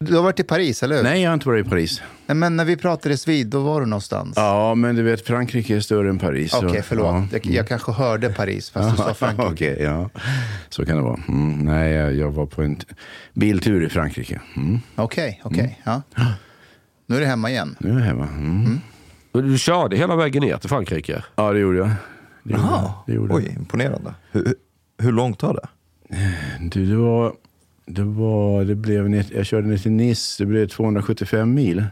Du har varit i Paris, eller hur? Nej, jag har inte varit i Paris. Nej, Men när vi pratades vid, då var du någonstans. Ja, men du vet, Frankrike är större än Paris. Okej, förlåt. Ja. Jag, jag kanske hörde Paris, fast du sa Frankrike. Okej, ja. Så kan det vara. Mm, nej, jag, jag var på en t- biltur i Frankrike. Mm. Okej, okej. Ja. Nu är du hemma igen. Nu är jag hemma. Mm. Men Du körde hela vägen ner till Frankrike? Ja, det gjorde jag. Det gjorde, jag. det gjorde oj, imponerande. Hur, hur långt tar det? Du, det var... Det var, det blev, jag körde ner till Nice, det blev 275 mil.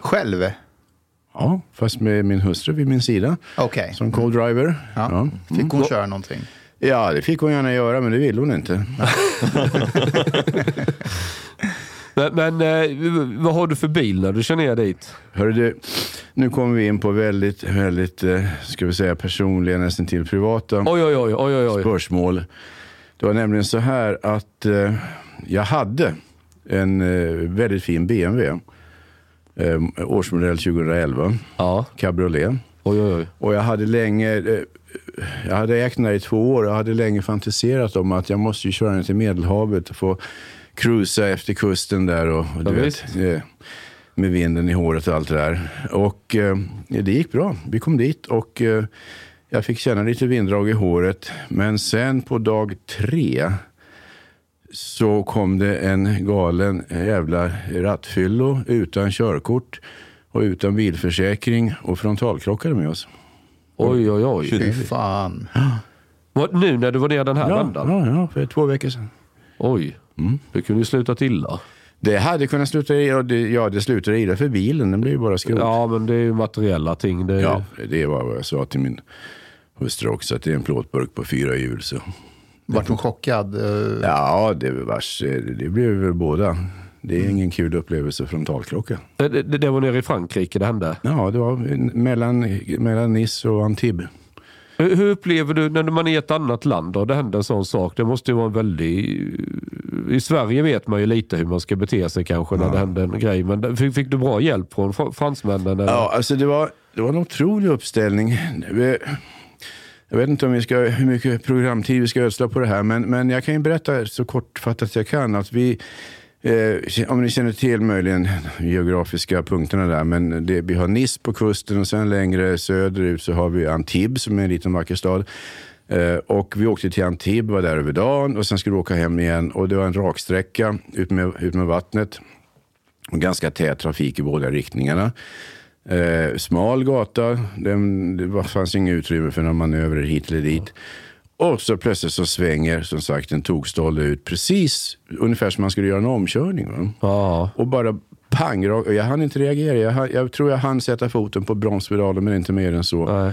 Själv? Ja, fast med min hustru vid min sida. Okej. Som co-driver. Ja. Fick hon köra någonting? Ja, det fick hon gärna göra, men det ville hon inte. Men, men eh, vad har du för bil när du kör ner dit? Hörru du, nu kommer vi in på väldigt, väldigt, eh, ska vi säga personliga, nästan till privata Oj, oj, oj, oj, oj, oj. spörsmål. Det var nämligen så här att eh, jag hade en eh, väldigt fin BMW. Eh, årsmodell 2011. Ja. Cabriolet. Oj, oj, oj. Och jag hade länge, eh, jag hade ägt den här i två år och hade länge fantiserat om att jag måste ju köra ner till Medelhavet och få cruisa efter kusten där och, och du vet, eh, med vinden i håret och allt det där. Och eh, det gick bra. Vi kom dit och jag fick känna lite vinddrag i håret. Men sen på dag tre så kom det en galen jävla rattfyllo utan körkort och utan bilförsäkring och frontalkrockade med oss. Oj, oj, oj. Fy fan. Vad, nu när du var ner den här Ja, vändan? ja, ja, för två veckor sedan. Oj. Det kunde ju slutat illa. Det hade kunnat sluta i, och det, ja det slutade illa för bilen, den blev ju bara skrot. Ja, men det är ju materiella ting. Det är... Ja, det var vad jag sa till min hustru också, att det är en plåtburk på fyra hjul. Så. Vart hon chockad? Eh, Ja, det, vars, det blev väl båda. Det är ingen kul upplevelse frontalkrocka. Det, det, det var nere i Frankrike det hände. Ja, det var mellan, mellan Nice och Antibes. Hur, upplever du när man är i ett annat land och det händer en sån sak? Det måste ju vara en väldigt... I Sverige vet man ju lite hur man ska bete sig kanske när det händer en grej. Men fick, fick du bra hjälp från fr- fransmännen? Eller? Ja, alltså det var, det var en otrolig uppställning. Jag vet inte om vi ska, hur mycket programtid vi ska ödsla på det här, men, men jag kan ju berätta så kortfattat jag kan att vi, eh, om ni känner till möjligen de geografiska punkterna där, men det, vi har Nice på kusten och sen längre söderut så har vi Antibes som är en liten vacker stad. Eh, och vi åkte till Antibes, var där över dagen och sen skulle vi åka hem igen och det var en raksträcka ut med, ut med vattnet. Och ganska tät trafik i båda riktningarna. Eh, smal gata, den, det fanns inget utrymme för några manövrer hit eller dit. Och så plötsligt så svänger som sagt en tokstolle ut precis ungefär som man skulle göra en omkörning. Ja. Och bara pang, jag hann inte reagera. Jag, jag tror jag hann sätta foten på bromspedalen men inte mer än så. Nej.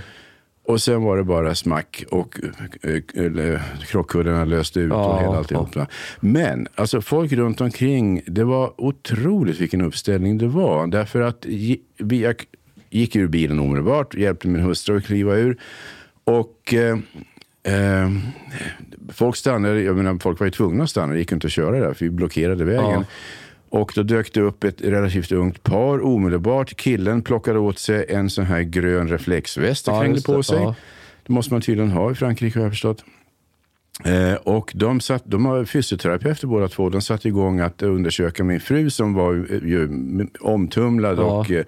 Och sen var det bara smack och eh, eh, krockkuddarna löste ut och Ja, hela alltihopa. Men alltså, folk runt omkring, det var otroligt vilken uppställning det var. Därför att vi, gick ur bilen omedelbart, hjälpte min hustru att kliva ur. Och eh, eh, folk stannade, jag menar folk var ju tvungna att stanna, det gick inte att köra där för vi blockerade vägen. Ja. Och då dök det upp ett relativt ungt par omedelbart. Killen plockade åt sig en sån här grön reflexväst och Ja, krängde på det. sig. Ja. Det måste man tydligen ha i Frankrike har jag förstått. Eh, och de, satt, de har fysioterapeuter båda två. De satte igång att undersöka min fru som var eh, ju omtumlad Ja. och eh,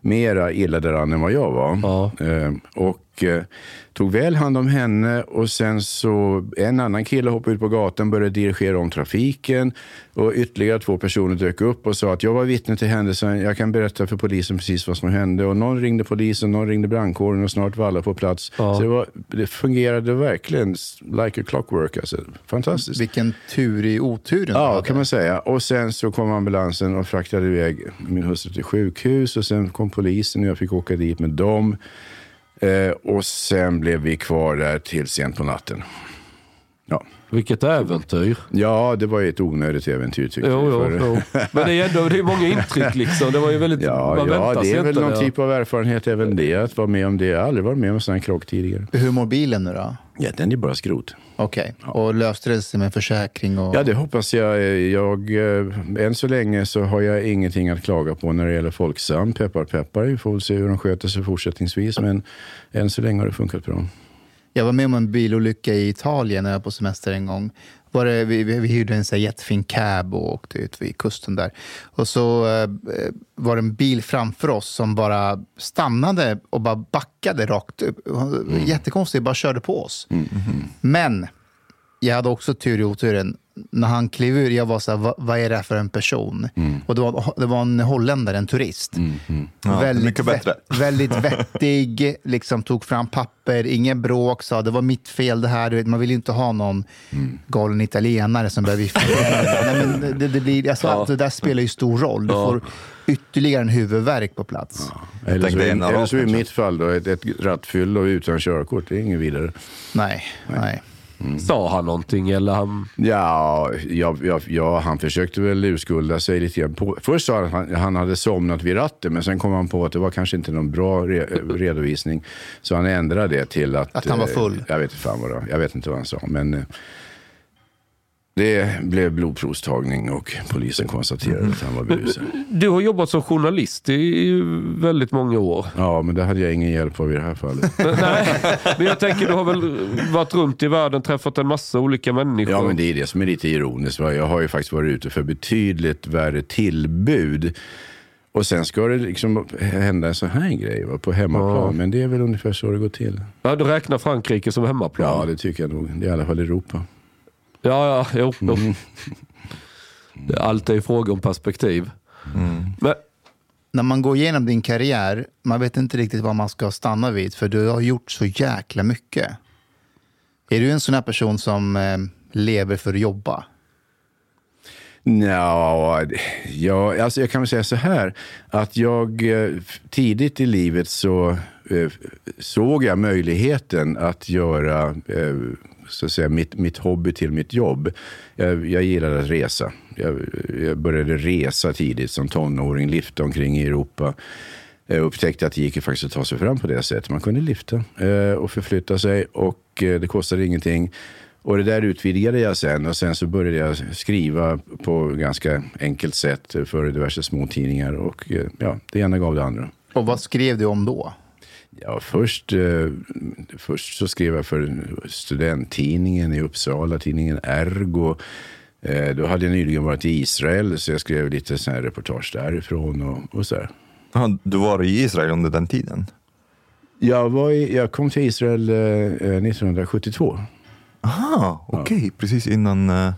mera illa däran än vad jag var. Ja. Eh, och eh, tog väl hand om henne och sen så en annan kille hoppade ut på gatan började dirigera om trafiken och ytterligare två personer dök upp och sa att jag var vittne till händelsen. Jag kan berätta för polisen precis vad som hände och någon ringde polisen, någon ringde brandkåren och snart var alla på plats. Ja. Så det, var, det fungerade verkligen like a clockwork. Alltså. Fantastiskt. Vilken tur i oturen. Ja, kan man säga. Och sen så kom ambulansen och fraktade iväg min hustru till sjukhus. Och sen kom polisen och jag fick åka dit med dem. Eh, och sen blev vi kvar där till sent på natten. Ja. Vilket äventyr. ja, det var ju ett onödigt äventyr tyckte Jo, vi. jo, för- jo. Men det är ändå det är många intryck liksom. Det var ju väldigt... Ja, man ja det är väl någon det. typ av erfarenhet även det. Att vara med om det. Jag har aldrig varit med om en sån här krock tidigare. Hur mår bilen nu då? Ja, den är bara skrot. Okej, och löste det sig med försäkring? Och... Ja, det hoppas jag. jag. eh, Än så länge så har jag ingenting att klaga på när det gäller Folksam. Peppar, peppar. Vi får väl se hur de sköter sig fortsättningsvis. Men än så länge har det funkat bra. Jag var med om en bilolycka i Italien när jag var på semester en gång. Var det, vi, vi, vi hyrde en så jättefin cab och åkte ut vid kusten där. Och så eh, var det en bil framför oss som bara stannade och bara backade rakt upp. Jättekonstigt, bara körde på oss. Men jag hade också tur i oturen. När han klev ur, jag var så här, vad, vad är det här för en person? Och det var, det var en holländare, en turist. Ja, mycket bättre. vett- väldigt vettig, liksom tog fram papper, ingen bråk, sa det var mitt fel det här. Du vet, man vill ju inte ha någon galen italienare som börjar vifta. Nej, men det, det, blir, alltså, Ja. Det där spelar ju stor roll. Du får ytterligare en huvudvärk på plats. Eller så, eller så i mitt fall då, ett, ett rattfyll och utan körkort. Det är inget vidare. Nej, nej. Sa han någonting eller han... Ja, ja, ja, ja, han försökte väl urskulda sig lite grann. På, först sa han att han, han hade somnat vid ratten, men sen kom han på att det var kanske inte någon bra re, redovisning. Så han ändrade det till att... Att han var eh, full. Jag vet inte fan vad det. Jag vet inte vad han sa, men... Det blev blodprovstagning och polisen konstaterade att han var berusad. Du har jobbat som journalist i väldigt många år. Ja, men det hade jag ingen hjälp av i det här fallet. Nej, men jag tänker du har väl varit runt i världen, träffat en massa olika människor. Ja, men det är det som är lite ironiskt. Jag har ju faktiskt varit ute för betydligt värre tillbud. Och sen ska det liksom hända en sån här grej va, på hemmaplan. Ja. Men det är väl ungefär så det går till. Ja, du räknar Frankrike som hemmaplan? Ja, det tycker jag nog. Det är i alla fall Europa. Ja, ja, jo. jo. Mm. Det är en fråga om perspektiv. Men, När man går igenom din karriär, man vet inte riktigt vad man ska stanna vid, för du har gjort så jäkla mycket. Är du en sån här person som eh, lever för att jobba? Nja, ja, alltså jag kan väl säga så här. Att jag eh, tidigt i livet så eh, såg jag möjligheten att göra eh, så att säga, mitt, mitt hobby till mitt jobb. Jag, jag gillade att resa. Jag, jag började resa tidigt som tonåring, lifta omkring i Europa. Jag upptäckte att det gick faktiskt att ta sig fram på det sättet. Man kunde lifta eh, och förflytta sig och eh, det kostade ingenting. Och det där utvidgade jag sen och sen så började jag skriva på ganska enkelt sätt för diverse småtidningar och eh, ja, det ena gav det andra. Och vad skrev du om då? Ja, först, eh, först så skrev jag för studenttidningen i Uppsala, tidningen Ergo. Eh, då hade jag nyligen varit i Israel så jag skrev lite så här reportage därifrån och, och så här. Ja, du var i Israel under den tiden? Jag, var i, jag kom till Israel eh, eh, 1972. Aha, okej. Precis innan eh,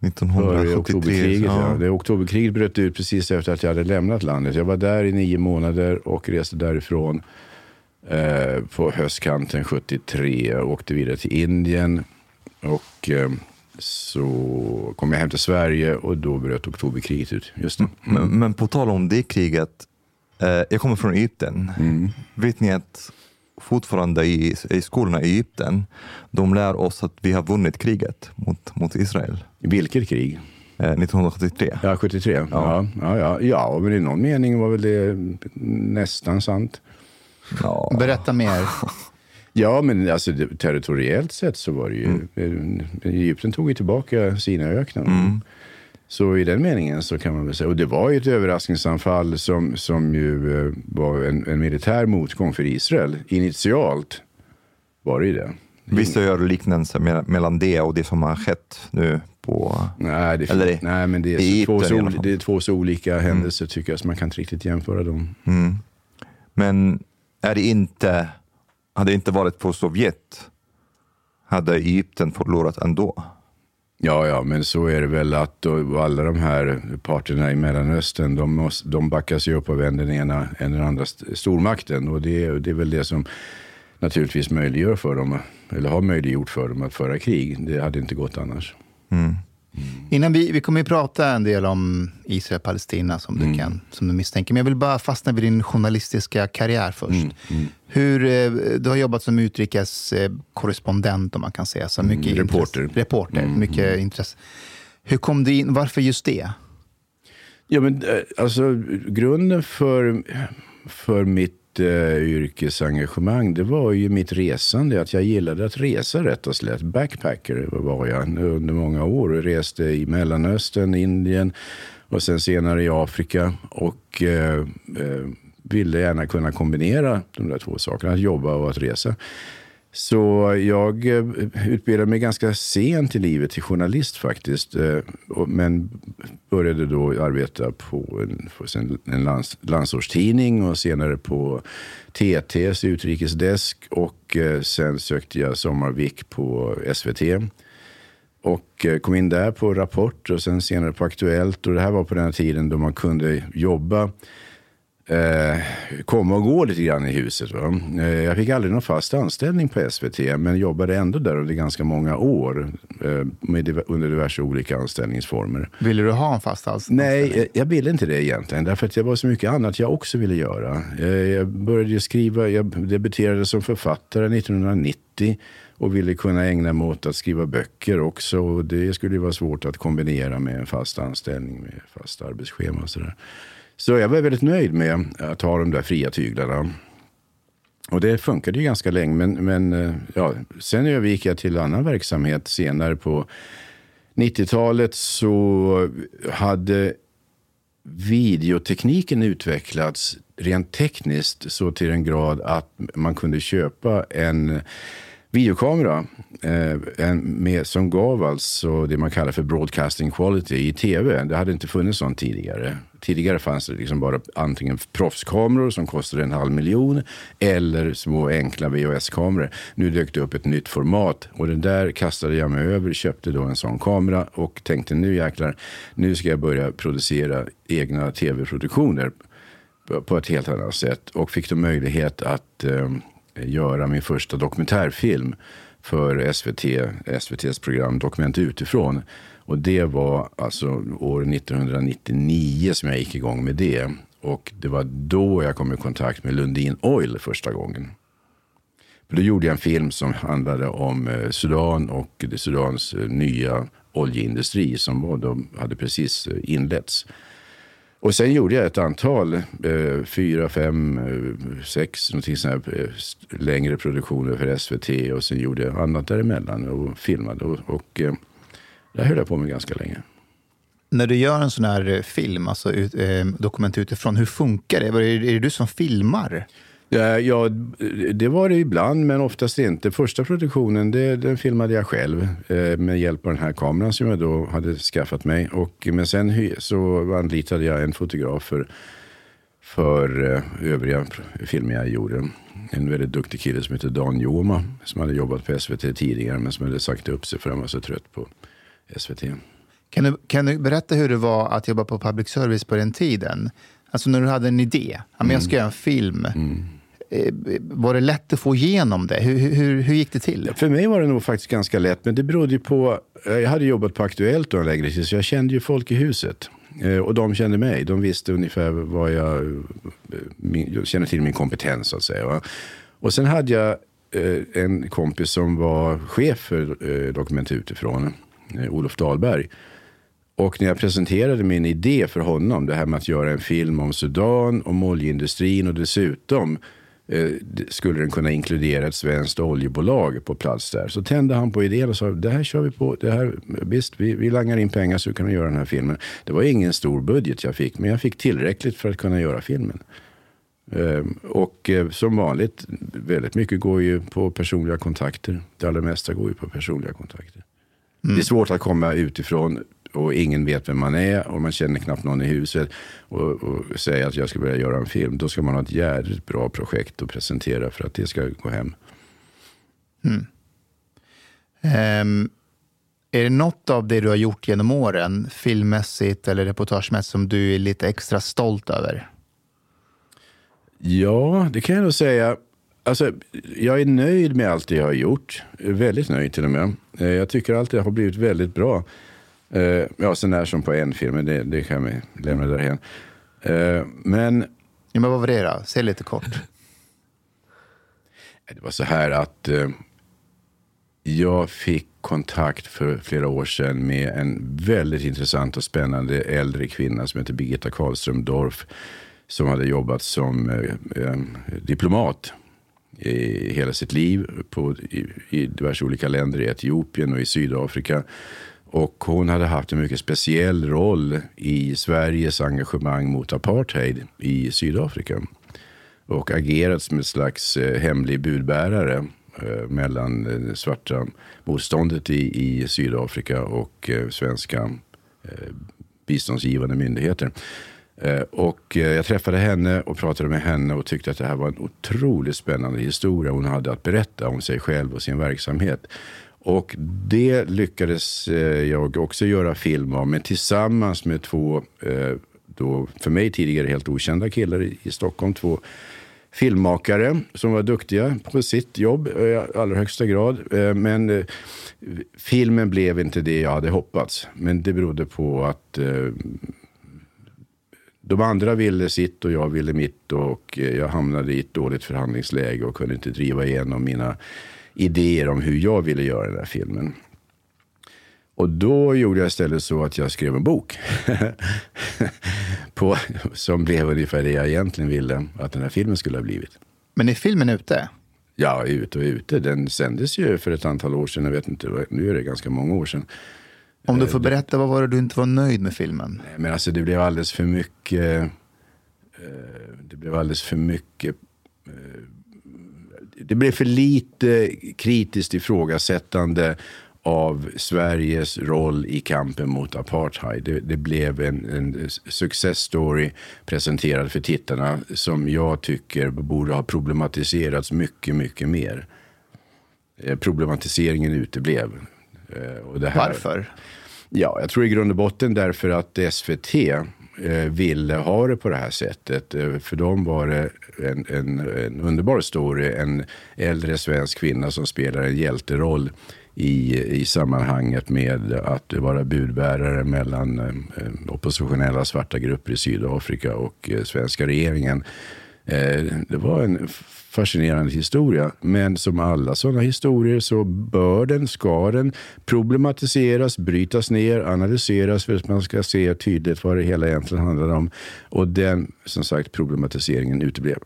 Före 1973. oktoberkriget. Ja. Ja. Det oktoberkriget bröt ut precis efter att jag hade lämnat landet. Jag var där i nio månader och reste därifrån eh, på höstkanten 73. Jag åkte vidare till Indien. Och eh, så kom jag hem till Sverige och då bröt oktoberkriget ut. Just det. Men, men på tal om det kriget. Eh, jag kommer från Egypten. Mm. Vet ni att fortfarande i, i skolorna i Egypten, de lär oss att vi har vunnit kriget mot, mot Israel. Vilket krig? Eh, 1973. Ja, 73. Ja. Ja, ja, ja, ja, men i någon mening var väl det nästan sant. Ja. Berätta mer. Ja, men alltså, territoriellt sett så var det ju... eh, Egypten tog ju tillbaka sina öknar. Så i den meningen så kan man väl säga... Och det var ju ett överraskningsanfall som, som ju eh, var en, en militär motgång för Israel. Initialt var det ju det. Vissa gör liknelser me- mellan det och det som har skett nu på... Nej, det, Eller nej men det är, två Egypten i så, det är två så olika händelser tycker jag, så man kan inte riktigt jämföra dem. Mm. Men är det inte, hade det inte varit på Sovjet hade Egypten förlorat ändå. Ja, ja, men så är det väl att då, alla de här parterna i Mellanöstern, de, måste, de backas ju upp av en den ena än den andra st- stormakten. Och det, det är väl det som naturligtvis möjliggör för dem, eller har möjliggjort för dem att föra krig. Det hade inte gått annars. Innan vi, vi kommer ju prata en del om Israel och Palestina som du, kan, som du misstänker. Men jag vill bara fastna vid din journalistiska karriär först. Hur, eh, du har jobbat som utrikeskorrespondent om man kan säga. Så mycket Mm, reporter. intresse- reporter, mycket intresse. Hur kom du in? Varför just det? Ja, men eh, alltså grunden för, för mitt eh, yrkesengagemang, det var ju mitt resande. Att jag gillade att resa rätt och slätt. Backpacker var jag under många år. Jag reste i Mellanöstern, Indien och sen senare i Afrika. Och eh, eh, ville gärna kunna kombinera de där två sakerna, att jobba och att resa. Så jag eh, utbildade mig ganska sent i livet till journalist faktiskt. Eh, men började då arbeta på en, på en lands, landsortstidning och senare på TTs utrikesdesk. Och eh, sen sökte jag sommarvik på SVT. Och kom in där på Rapport och sen senare på Aktuellt. Och det här var på den här tiden då man kunde jobba eh, komma och gå lite grann i huset. Va? Eh, jag fick aldrig någon fast anställning på SVT, men jobbade ändå där under ganska många år eh, med, under diverse olika anställningsformer. Ville du ha en fast anställning? Nej, eh, jag ville inte det egentligen. Därför att det var så mycket annat jag också ville göra. Eh, Jag började skriva, jag debuterade som författare 1990 och ville kunna ägna mig åt att skriva böcker också. Och det skulle ju vara svårt att kombinera med en fast anställning med fast arbetsschema och sådär. Så jag var väldigt nöjd med att ha de där fria tyglarna. Och det funkade ju ganska länge, men, men eh, ja, sen övergick jag till annan verksamhet senare på 90-talet så hade videotekniken utvecklats rent tekniskt så till en grad att man kunde köpa en videokamera eh, en med, som gav alltså det man kallar för broadcasting quality i tv. Det hade inte funnits sånt tidigare. Tidigare fanns det liksom bara antingen proffskameror som kostade en halv miljon eller små enkla VHS-kameror. Nu dök det upp ett nytt format och det där kastade jag mig över, köpte då en sån kamera och tänkte nu jäklar, nu ska jag börja producera egna tv-produktioner på- på ett helt annat sätt och fick då möjlighet att eh, göra min första dokumentärfilm för SVT, SVTs program Dokument utifrån. Och det var alltså år 1999 som jag gick igång med det. Och det var då jag kom i kontakt med Lundin Oil första gången. För då gjorde jag en film som handlade om eh, Sudan och det Sudans eh, nya oljeindustri som var de hade precis eh, inletts. Och sen gjorde jag ett antal, eh, fyra, fem, sex, någonting sånt här, längre produktioner för SVT och sen gjorde jag annat däremellan och filmade. Och, och det höll jag på med ganska länge. När du gör en sån här eh, film, alltså ut, eh, dokument utifrån, hur funkar det? Var det? Är det du som filmar? Ja, ja, det var det ibland, men oftast inte. Första produktionen det, den filmade jag själv eh, med hjälp av den här kameran som jag då hade skaffat mig. Och, men sen så anlitade jag en fotograf för, för eh, övriga filmer jag gjorde. En väldigt duktig kille som heter Dan Joma som hade jobbat på SVT tidigare men som hade sagt upp sig för han var så trött på SVT. Kan du, kan du berätta hur det var att jobba på public service på den tiden? Alltså när du hade en idé, men jag ska göra en film. Eh, Var det lätt att få igenom det? Hur, hur, hur gick det till? För mig var det nog faktiskt ganska lätt, men det berodde ju på... eh, Jag hade jobbat på Aktuellt då en längre tid, så jag kände ju folk i huset. Eh, Och de kände mig. De visste ungefär vad jag... jag kände till min kompetens, så att säga. Och sen hade jag en kompis som var chef för Dokument utifrån, Eh, Olof Dahlberg. Och när jag presenterade min idé för honom, det här med att göra en film om Sudan, om oljeindustrin och dessutom eh, skulle den kunna inkludera ett svenskt oljebolag på plats där. Så tände han på idén och sa, det här kör vi på. Det här, visst, vi, vi langar in pengar så kan vi göra den här filmen. Det var ingen stor budget jag fick, men jag fick tillräckligt för att kunna göra filmen. Ehm, och eh, som vanligt, väldigt mycket går ju på personliga kontakter. Det allra mesta går ju på personliga kontakter. Det är svårt att komma utifrån och ingen vet vem man är och man känner knappt någon i huset och, och säga att jag ska börja göra en film. Då ska man ha ett jävligt bra projekt att presentera för att det ska gå hem. Ehm, är det något av det du har gjort genom åren, filmmässigt eller reportagemässigt, som du är lite extra stolt över? Ja, det kan jag nog säga. Alltså, jag är nöjd med allt det jag har gjort. Väldigt nöjd till och med. Eh, Jag tycker allt det har blivit väldigt bra. Eh, Ja, så när som på en film, det, det kan vi lämna därhen. Eh, Men Ja, men vad var det då? Säg lite kort. det var så här att jag fick kontakt för flera år sedan med en väldigt intressant och spännande äldre kvinna som heter Birgitta Karlström Dorf. Som hade jobbat som diplomat i hela sitt liv på, i, i diverse olika länder, i Etiopien och i Sydafrika. Och hon hade haft en mycket speciell roll i Sveriges engagemang mot apartheid i Sydafrika. Och agerat som ett slags eh, hemlig budbärare eh, mellan det svarta motståndet i, i Sydafrika och eh, svenska eh, biståndsgivande myndigheter. Eh, och eh, jag träffade henne och pratade med henne och tyckte att det här var en otroligt spännande historia hon hade att berätta om sig själv och sin verksamhet. Och det lyckades eh, jag också göra film av, men tillsammans med två, då för mig tidigare helt okända killar i Stockholm, två filmmakare som var duktiga på sitt jobb i allra högsta grad. Men eh, filmen blev inte det jag hade hoppats. Men det berodde på att eh, de andra ville sitt och jag ville mitt och eh, jag hamnade i ett dåligt förhandlingsläge och kunde inte driva igenom mina idéer om hur jag ville göra den här filmen. Och då gjorde jag istället så att jag skrev en bok. på, som blev ungefär det jag egentligen ville att den här filmen skulle ha blivit. Men är filmen ute? Ja, ute och ute. Den sändes ju för ett antal år sedan. Jag vet inte, nu är det ganska många år sedan. Om du får berätta, vad var det du inte var nöjd med filmen? Nej, Men alltså det blev alldeles för mycket. eh, Det blev alldeles för mycket. eh, Det blev för lite kritiskt ifrågasättande av Sveriges roll i kampen mot apartheid. Det, det blev en, en success story presenterad för tittarna som jag tycker borde ha problematiserats mycket, mycket mer. Eh, Problematiseringen uteblev. Eh, Och det här, Varför? Ja, jag tror i grund och botten därför att SVT eh, ville ha det på det här sättet. Eh, för dem var det en, en, en underbar story. En äldre svensk kvinna som spelar en hjälteroll i, i sammanhanget med att vara budbärare mellan eh, oppositionella svarta grupper i Sydafrika och eh, svenska regeringen. Eh, det var en fascinerande historia. Men som alla sådana historier så bör den, ska den problematiseras, brytas ner, analyseras för att man ska se tydligt vad det hela egentligen handlar om. Och den, som sagt, problematiseringen uteblev.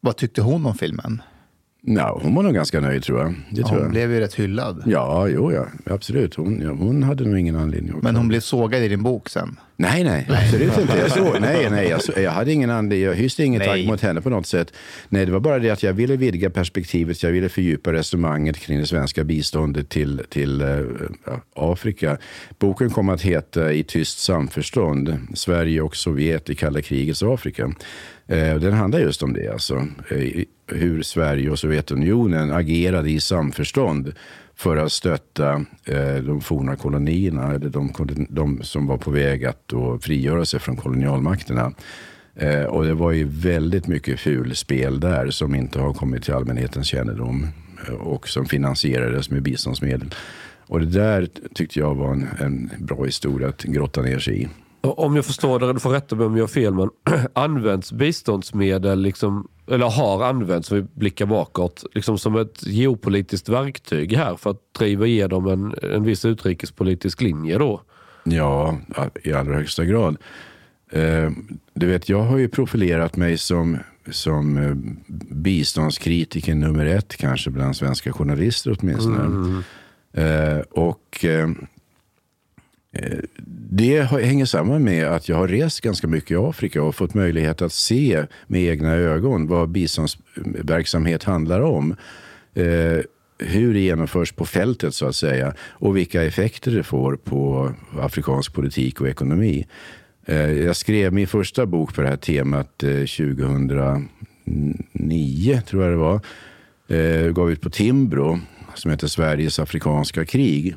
Vad tyckte hon om filmen? Ja, hon var nog ganska nöjd tror jag. Det tror Hon jag. blev ju rätt hyllad. Ja, jo, ja, absolut. Hon, ja, hon hade nog ingen anledning att Men hon blev sågad i din bok sen. Nej, nej, absolut inte. Jag, såg, nej, nej, jag, så, jag hade ingen anledning, jag hyste inget Nej. agg mot henne på något sätt. Nej, det var bara det att jag ville vidga perspektivet, jag ville fördjupa resonemanget kring det svenska biståndet till, till eh, Afrika. Boken kom att heta I tyst samförstånd, Sverige och Sovjet i kalla krigets Afrika. Eh, den handlar just om det, alltså. Eh, hur Sverige och Sovjetunionen agerade i samförstånd för att stötta eh, de forna kolonierna, eller de, de som var på väg att då frigöra sig från kolonialmakterna. Och det var ju väldigt mycket fulspel där som inte har kommit till allmänhetens kännedom och som finansierades med biståndsmedel. Och det där tyckte jag var en, en bra historia att grotta ner sig i. Om jag förstår det, du får rätta mig om jag har fel, men används biståndsmedel liksom eller har använts, om vi blickar bakåt, liksom som ett geopolitiskt verktyg här för att driva igenom en, en viss utrikespolitisk linje då? Ja, i allra högsta grad. Eh, du vet, jag har ju profilerat mig som, som eh, biståndskritiker nummer ett, kanske bland svenska journalister åtminstone. Mm. Eh, och eh, eh, Eh, det hänger samman med att jag har rest ganska mycket i Afrika och fått möjlighet att se med egna ögon vad biståndsverksamhet handlar om. Eh, hur det genomförs på fältet så att säga och vilka effekter det får på afrikansk politik och ekonomi. Eh, jag skrev min första bok på det här temat 2009, tror jag det var. Jag Gav ut på Timbro som heter Sveriges afrikanska krig.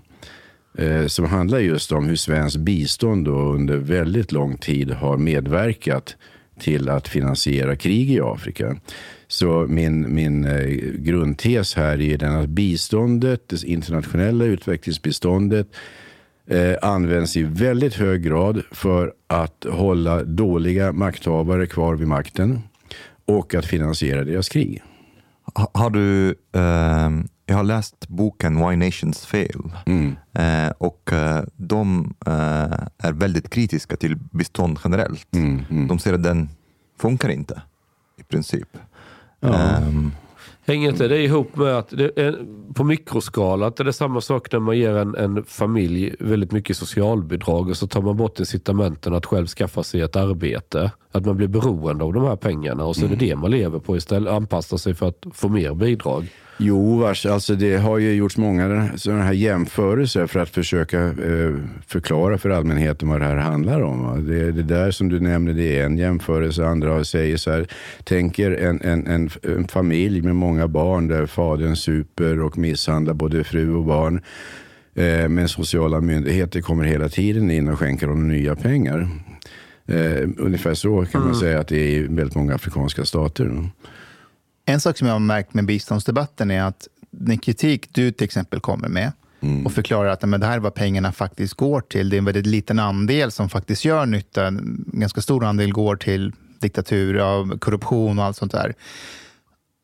Eh, som handlar just om hur svenskt bistånd då under väldigt lång tid har medverkat till att finansiera krig i Afrika. Så min, min eh, grundtes här är den att biståndet, det internationella utvecklingsbiståndet eh, används i väldigt hög grad för att hålla dåliga makthavare kvar vid makten och att finansiera deras krig. Har du eh, jag har läst boken Why Nations Fail mm. eh, och eh, de eh, är väldigt kritiska till bistånd generellt. Mm, mm. De säger att den funkar inte i princip. Ja. Um, Hänger inte det ihop med att det är, på mikroskala, att det är samma sak när man ger en, en, familj väldigt mycket socialbidrag och så tar man bort incitamenten att själv skaffa sig ett arbete. Att man blir beroende av de här pengarna och så är det mm. det man lever på istället. Anpassar sig för att få mer bidrag. Jo, alltså det har ju gjorts många sådana här jämförelser för att försöka eh, förklara för allmänheten vad det här handlar om. Det, det där som du nämnde, det är en jämförelse. Andra säger så här, tänker en, en, en, en familj med många barn där fadern super och misshandlar både fru och barn. Eh, men sociala myndigheter kommer hela tiden in och skänker dem nya pengar. Eh, ungefär så kan man mm. säga att det är i väldigt många afrikanska stater. En sak som jag har märkt med biståndsdebatten är att den kritik du till exempel kommer med mm. och förklarar att men det här är vad pengarna faktiskt går till. Det är en väldigt liten andel som faktiskt gör nytta. En ganska stor andel går till diktatur, korruption och allt sånt där.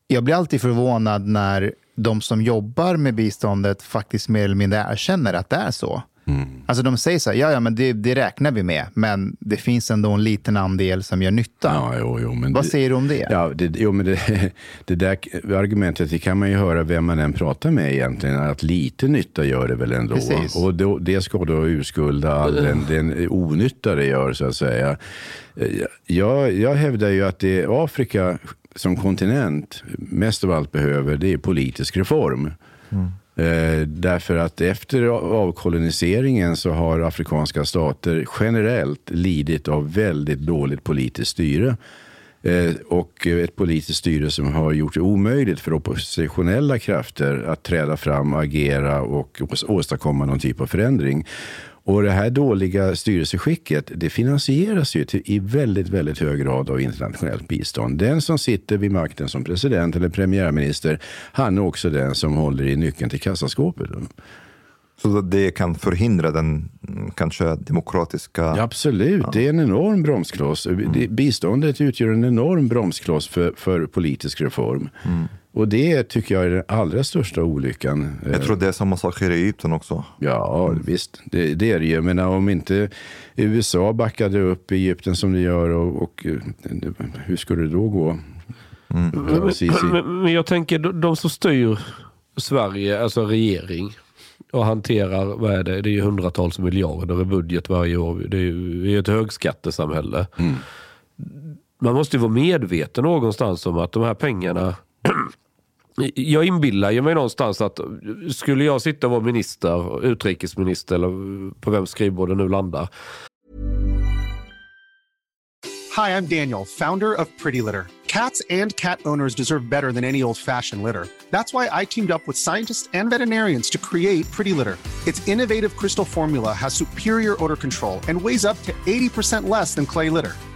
Jag blir alltid förvånad när de som jobbar med biståndet faktiskt mer eller mindre erkänner att det är så. Mm. Alltså de säger så här, ja, ja men det, det, räknar vi med, men det finns ändå en liten andel som gör nytta. Ja, jo, jo, men Vad det, säger du om det? Ja, det, jo, men det, det där argumentet det kan man ju höra vem man än pratar med egentligen, att lite nytta gör det väl ändå. Precis. Och då, det ska då urskulda all den, den onytta det gör, så att säga. Jag, jag hävdar ju att det Afrika som kontinent mest av allt behöver, det är politisk reform. Mm. Eh, därför att efter avkoloniseringen så har afrikanska stater generellt lidit av väldigt dåligt politiskt styre. Eh, och ett politiskt styre som har gjort det omöjligt för oppositionella krafter att träda fram, agera och åstadkomma någon typ av förändring. Och det här dåliga styrelseskicket det finansieras ju till, i väldigt, väldigt hög grad av internationellt bistånd. Den som sitter vid makten som president eller premiärminister, han är också den som håller i nyckeln till kassaskåpet. Så det kan förhindra den kanske demokratiska... Ja, absolut, ja. det är en enorm bromskloss. Mm. Biståndet utgör en enorm bromskloss för, för politisk reform. Mm. Och det tycker jag är den allra största olyckan. Jag tror det är samma sak i Egypten också. Ja, mm. visst. Det, det, är det ju. Men om inte USA backade upp Egypten som det gör, och, och hur skulle det då gå? Mm. Men, men, jag tänker, de som styr Sverige, alltså regering, och hanterar, vad är det, det är ju hundratals miljarder i budget varje år. Det är ju ett högskattesamhälle. Mm. Man måste ju vara medveten någonstans om att de här pengarna jag inbillar ju mig någonstans att skulle jag sitta och vara minister, utrikesminister eller på vems skrivbord det nu landar. Hej, jag Daniel, founder of Pretty Litter. Cats and cat owners deserve better than any old-fashioned litter. That's why I teamed up with scientists and veterinarians to create Pretty Litter. Its innovative crystal formula has superior odor control and weighs up to 80% less than clay litter.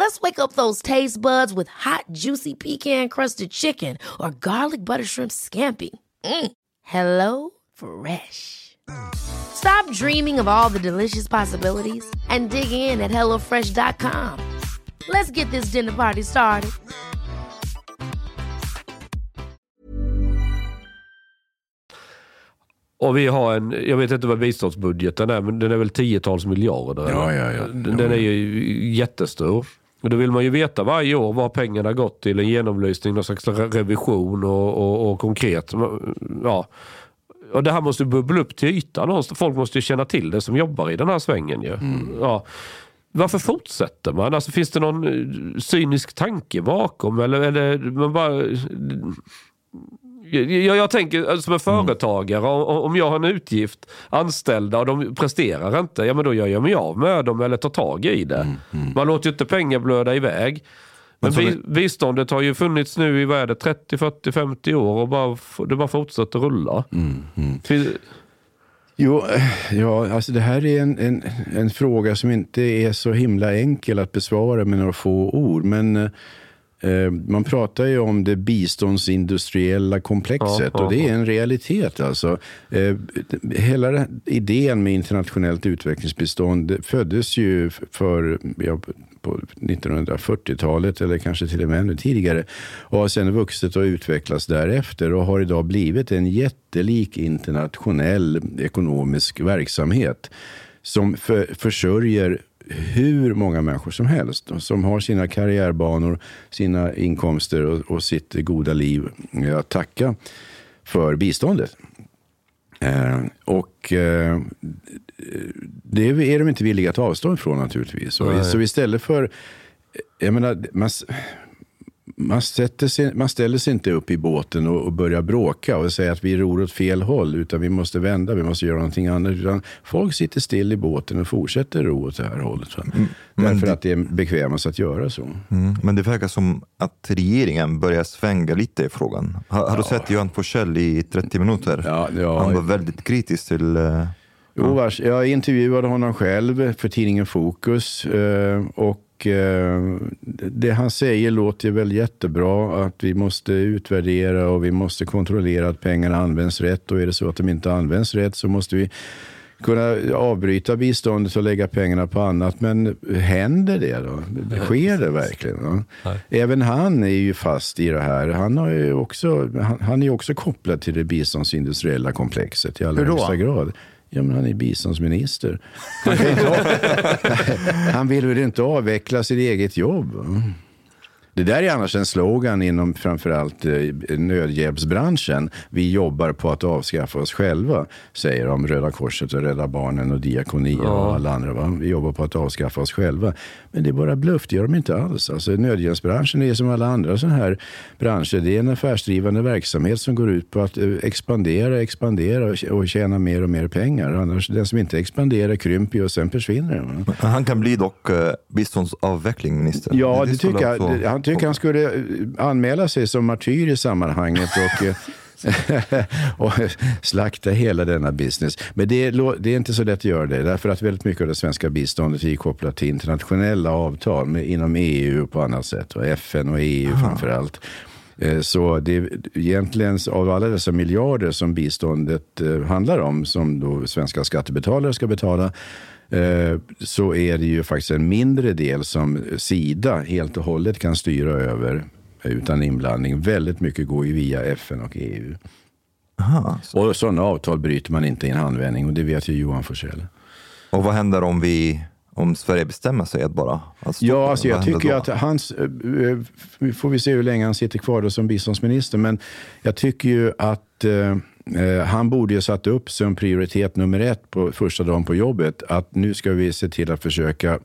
Let's wake up those taste buds with hot, juicy pecan-crusted chicken or garlic butter shrimp scampi. Mm. Hello Fresh. Stop dreaming of all the delicious possibilities and dig in at HelloFresh.com. Let's get this dinner party started. Och vi har en, jag vet inte vad biståndsbudgeten är, men den är väl tiotals miljarder? Ja, eller? ja, ja. Den, den är ju jättestor. Och då vill man ju veta varje år vad pengarna gått till. En genomlysning, någon slags re- revision och, och, och konkret. Ja. Och det här måste bubbla upp till ytan. Folk måste ju känna till det som jobbar i den här svängen ju. Ja. Varför fortsätter man? Alltså, finns det någon eh, cynisk tanke bakom? Eller, eller man bara... Jag, jag tänker alltså, som en företagare, om, jag har en utgift, anställda och de presterar inte, ja men då gör jag mig av med dem eller tar tag i det. Man låter ju inte pengar blöda iväg. Men bi, är- biståndet har ju funnits nu i vad är det, 30, 40, 50 år och bara, det bara fortsätter rulla. Fin- Jo, eh, ja, alltså det här är en, en, en fråga som inte är så himla enkel att besvara med några få ord. Men eh, man pratar ju om det biståndsindustriella komplexet Ja, och det är en realitet. Alltså. Eh, hela idén med internationellt utvecklingsbistånd föddes ju för ja, på 1940-talet eller kanske till och med ännu tidigare och har sedan vuxit och utvecklats därefter och har idag blivit en jättelik internationell ekonomisk verksamhet som för, försörjer hur många människor som helst som har sina karriärbanor, sina inkomster och, och sitt goda liv att tacka för biståndet. Eh, och eh, det är de inte villiga att avstå ifrån naturligtvis. Och, så istället för, jag menar, man, man, sig, man ställer sig inte upp i båten och, och börjar bråka och säga att vi ror åt fel håll, utan vi måste vända, vi måste göra någonting annat. Utan folk sitter still i båten och fortsätter ro åt det här hållet. Va? Därför att det är bekvämast att göra så. Mm. Men det verkar som att regeringen börjar svänga lite i frågan. Har, har du sett Johan Forssell i 30 minuter? Ja, ja. Han var väldigt kritisk till... eh, Jo, jag intervjuade honom själv för tidningen Fokus. eh, Och eh, det han säger låter väl jättebra. Att vi måste utvärdera och vi måste kontrollera att pengarna används rätt. Och är det så att de inte används rätt så måste vi kunna avbryta biståndet och lägga pengarna på annat. Men händer det då? Sker det verkligen? Då? Även han är ju fast i det här. Han, har ju också, han, han är ju också kopplad till det biståndsindustriella komplexet i allra högsta grad. Ja, men han är biståndsminister. Han, inte han vill väl inte avveckla sitt eget jobb? Det där är annars en slogan inom framförallt eh, nödhjälpsbranschen. Vi jobbar på att avskaffa oss själva, säger de Röda Korset och Rädda Barnen och Diakonia och alla andra. Va? Vi jobbar på att avskaffa oss själva. Men det är bara bluff, det gör de inte alls. Alltså, nödhjälpsbranschen är som alla andra sådana här branscher. Det är en affärsdrivande verksamhet som går ut på att eh, expandera, expandera och tj- och tjäna mer och mer pengar. Annars, den som inte expanderar krymper och sen försvinner den. Han kan bli dock uh, biståndsavvecklingsminister. Ja, det skulle tycker jag. också- Det- Han tycker han skulle eh, anmäla sig som martyr i sammanhanget och, eh, och slakta hela denna business. Men det är, det är inte så lätt att göra det, därför att väldigt mycket av det svenska biståndet är kopplat till internationella avtal med, inom EU och på annat sätt. Och FN och EU framför allt. Eh, Så det är egentligen av alla dessa miljarder som biståndet handlar om, som då svenska skattebetalare ska betala, så är det ju faktiskt en mindre del som Sida helt och hållet kan styra över utan inblandning. Väldigt mycket går ju via FN och EU. Aha. Och sådana avtal bryter man inte i en handvändning och det vet ju Johan Forssell. Och vad händer om vi om Sverige bestämmer sig att bara... Stoppa Ja, alltså jag tycker att hans... eh, eh, Vi får vi se hur länge han sitter kvar då som biståndsminister. Men jag tycker ju att eh, eh, han borde ju satt upp som prioritet nummer ett på första dagen på jobbet. Att nu ska vi se till att försöka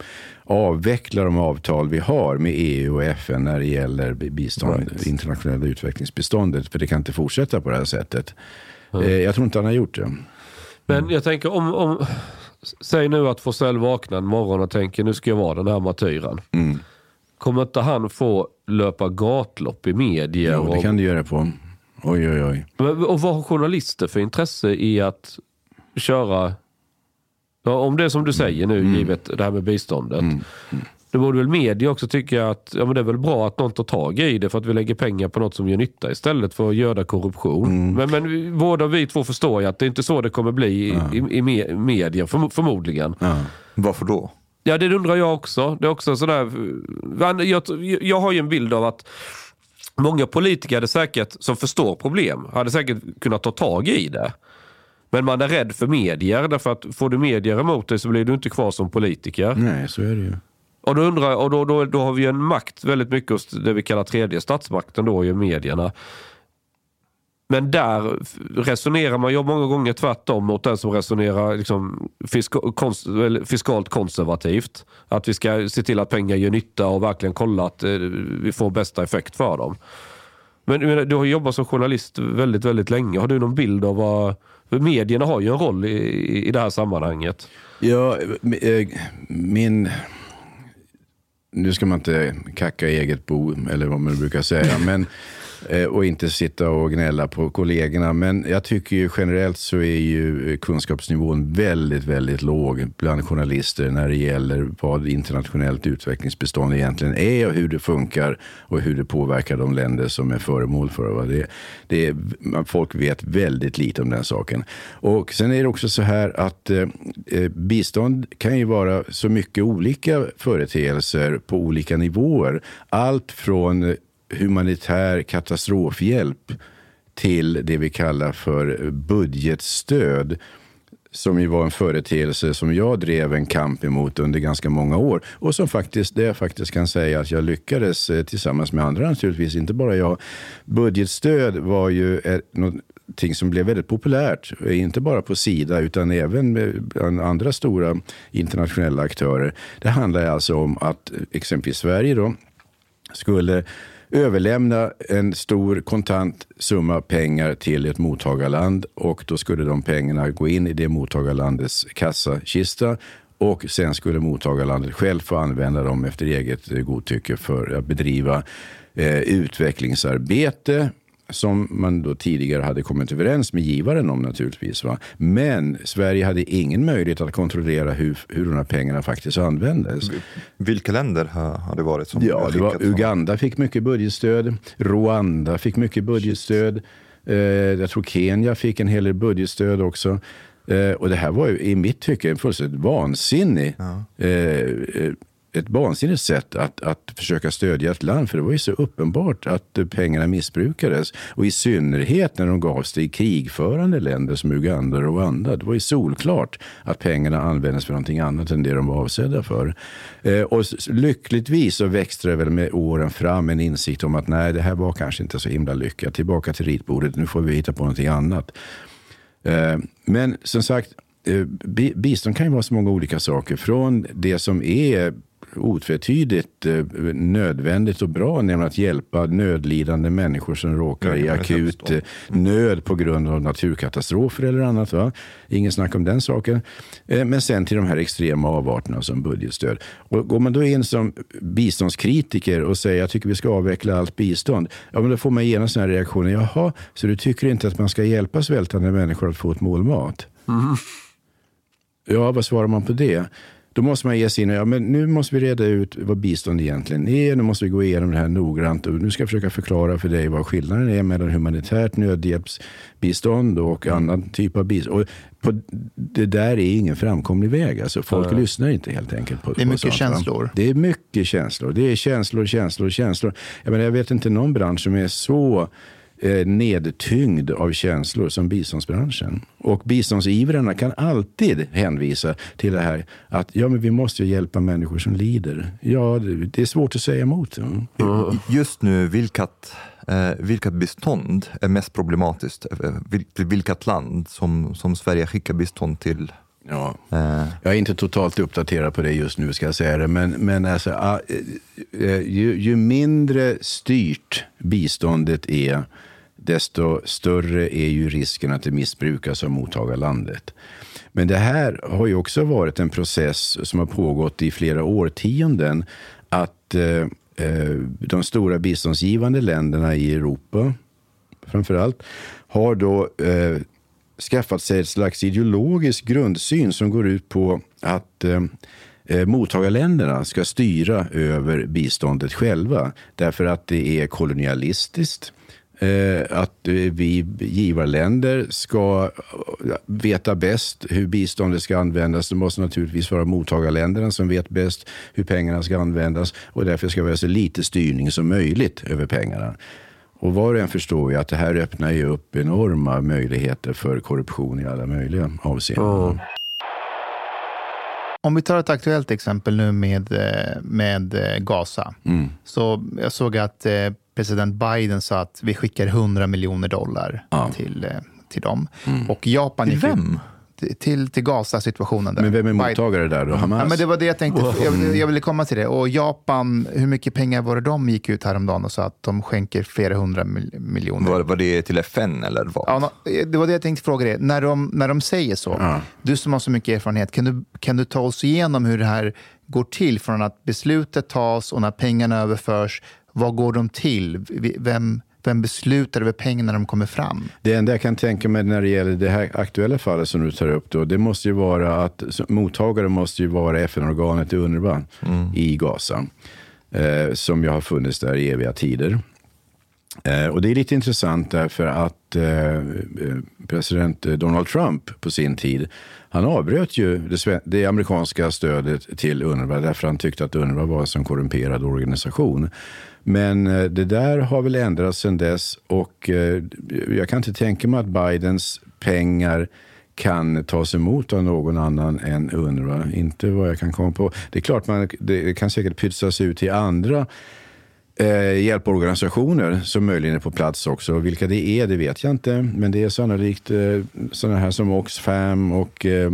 avveckla de avtal vi har med EU och FN när det gäller bistånd, Right. internationella utvecklingsbiståndet. För det kan inte fortsätta på det här sättet. Eh, Jag tror inte han har gjort det. Men jag tänker om, om säg nu att Forsell vaknar en morgon och tänker nu ska jag vara den här martyren. Kommer inte han få löpa gatlopp i medier? Jo, det kan du göra på. Oj, oj, oj. Och vad har journalister för intresse i att köra... Ja, om det är som du säger nu, Mm. givet det här med biståndet. Då borde väl media också tycka att ja, men det är väl bra att någon tar tag i det för att vi lägger pengar på något som gör nytta istället för att göra korruption. Mm. Men, men båda vi två förstår ju att det är inte så det kommer bli i, i, i me- media förmo- förmodligen. Varför då? Ja, det undrar jag också. Det är också sådär, jag, jag har ju en bild av att många politiker hade säkert, som förstår problem, hade säkert kunnat ta tag i det. Men man är rädd för medier, därför att får du medier emot dig så blir du inte kvar som politiker. Nej, så är det ju. Och då undrar och då, då, då har vi ju en makt väldigt mycket hos det vi kallar tredje statsmakten då, i medierna. Men där resonerar man ju många gånger tvärtom mot den som resonerar liksom fiska, kons, eller fiskalt konservativt. Att vi ska se till att pengar gör nytta och verkligen kolla att eh, vi får bästa effekt för dem. Men du har jobbat som journalist väldigt, väldigt länge. Har du någon bild av vad... Medierna har ju en roll i, i det här sammanhanget. Ja, eh, min... Nu ska man inte kacka i eget bo, eller vad man brukar säga. Men, Eh, och inte sitta och gnälla på kollegorna. Men jag tycker ju generellt så är ju eh, kunskapsnivån väldigt, väldigt låg bland journalister när det gäller vad internationellt utvecklingsbestånd egentligen är och hur det funkar och hur det påverkar de länder som är föremål för det. det är, folk vet väldigt lite om den saken. Och sen är det också så här att eh, eh bistånd kan ju vara så mycket olika företeelser på olika nivåer. Allt från humanitär katastrofhjälp till det vi kallar för budgetstöd som ju var en företeelse som jag drev en kamp emot under ganska många år. Och som faktiskt, det jag faktiskt kan säga att jag lyckades eh, tillsammans med andra naturligtvis, inte bara jag. Budgetstöd var ju eh, någonting som blev väldigt populärt, eh, inte bara på Sida utan även bland andra stora internationella aktörer. Det handlar alltså om att exempelvis Sverige då skulle överlämna en stor kontant summa pengar till ett mottagarland och då skulle de pengarna gå in i det mottagarlandets kassakista och sen skulle mottagarlandet själv få använda dem efter eget godtycke för att bedriva eh, utvecklingsarbete som man då tidigare hade kommit överens med givaren om naturligtvis. Va? Men Sverige hade ingen möjlighet att kontrollera hur, hur de här pengarna faktiskt användes. Vilka länder har, har det varit som Ja, det var? Uganda fick mycket budgetstöd. Rwanda fick mycket budgetstöd. Eh, jag tror Kenya fick en hel del budgetstöd också. Eh, och det här var ju i mitt tycke en fullständigt vansinnig eh, eh, ett vansinnigt sätt att, att försöka stödja ett land. För det var ju så uppenbart att pengarna missbrukades. Och i synnerhet när de gavs till krigförande länder som Uganda och Rwanda. Det var ju solklart att pengarna användes för någonting annat än det de var avsedda för. Eh, och lyckligtvis så växte det väl med åren fram en insikt om att nej, det här var kanske inte så himla lyckat. Tillbaka till ritbordet, nu får vi hitta på någonting annat. Eh, Men som sagt, eh, bistånd kan ju vara så många olika saker. Från det som är otvetydigt eh, nödvändigt och bra, nämligen att hjälpa nödlidande människor som råkar i akut eh, nöd på grund av naturkatastrofer eller annat. Va? Ingen snack om den saken. Eh, Men sen till de här extrema avarterna som budgetstöd. Och går man då in som biståndskritiker och säger jag tycker vi ska avveckla allt bistånd. Ja, men då får man genast den här reaktionen. Jaha, så du tycker inte att man ska hjälpa svältande människor att få ett mål mat? Ja, vad svarar man på det? Då måste man ge sig in och, ja, men nu måste vi reda ut vad bistånd egentligen är. Nu måste vi gå igenom det här noggrant och nu ska jag försöka förklara för dig vad skillnaden är mellan humanitärt nödhjälpsbistånd och annan typ av bistånd. Och på, det där är ingen framkomlig väg. Alltså, folk lyssnar inte helt enkelt. På, Det är mycket sånt, va? känslor. Det är mycket känslor. Det är känslor, känslor, känslor. Jag, menar, jag vet inte någon bransch som är så eh, nedtyngd av känslor som biståndsbranschen. Och biståndsivrarna kan alltid hänvisa till det här att ja, men vi måste ju hjälpa människor som lider. Ja, det, det är svårt att säga emot. Ja. Just nu, vilket, eh, vilket bistånd är mest problematiskt? Eh, vil- vilket land som, som Sverige skickar bistånd till? Ja. Eh, Jag är inte totalt uppdaterad på det just nu, ska jag säga det. Men, men alltså, ah, eh, ju, ju mindre styrt biståndet är, desto större är ju risken att det missbrukas av mottagarlandet. Men det här har ju också varit en process som har pågått i flera årtionden. Att eh, eh de stora biståndsgivande länderna i Europa framför allt, har då eh, skaffat sig ett slags ideologisk grundsyn som går ut på att eh, eh, mottagarländerna ska styra över biståndet själva. Därför att det är kolonialistiskt. Eh, att eh, vi givarländer ska eh, veta bäst hur biståndet ska användas. Det måste naturligtvis vara mottagarländerna som vet bäst hur pengarna ska användas och därför ska vi ha så lite styrning som möjligt över pengarna. Och var och en förstår ju att det här öppnar ju upp enorma möjligheter för korruption i alla möjliga avseenden. Om vi tar ett aktuellt exempel nu med, med Gaza. Mm. Så jag såg att president Biden sa att vi skickar 100 miljoner dollar Ja. till, eh, till dem. Mm. Och Japan Till vem? Till, till, Gaza-situationen. där. Men vem är Biden- mottagare där då? Hamas? Ja, men det var det jag tänkte. Jag, jag ville komma till det. Och Japan, hur mycket pengar var det de gick ut häromdagen och sa att de skänker flera hundra mil- miljoner? Var, var det till FN eller vad? Ja, nå- det var det jag tänkte fråga dig. När de, när de säger så, Ja. du som har så mycket erfarenhet, kan du, kan du ta oss igenom hur det här går till från att beslutet tas och när pengarna överförs? Vad går de till? Vem, vem beslutar över pengarna när de kommer fram? Det enda jag kan tänka mig när det gäller det här aktuella fallet som du tar upp, då, det måste ju vara att så- mottagare måste ju vara FN-organet UNRWA i Gaza, eh, som ju har funnits där i eviga tider. Eh, och det är lite intressant därför att eh, eh, president Donald Trump på sin tid, han avbröt ju det, det amerikanska stödet till UNRWA därför han tyckte att UNRWA var en sån korrumperad organisation. Men eh, det där har väl ändrats sedan dess och eh, jag kan inte tänka mig att Bidens pengar kan tas emot av någon annan än UNRWA. Inte vad jag kan komma på. Det är klart man det kan säkert pytsas ut till andra eh, hjälporganisationer som möjligen är på plats också. Vilka det är, det vet jag inte. Men det är sannolikt eh, sådana här som Oxfam och eh,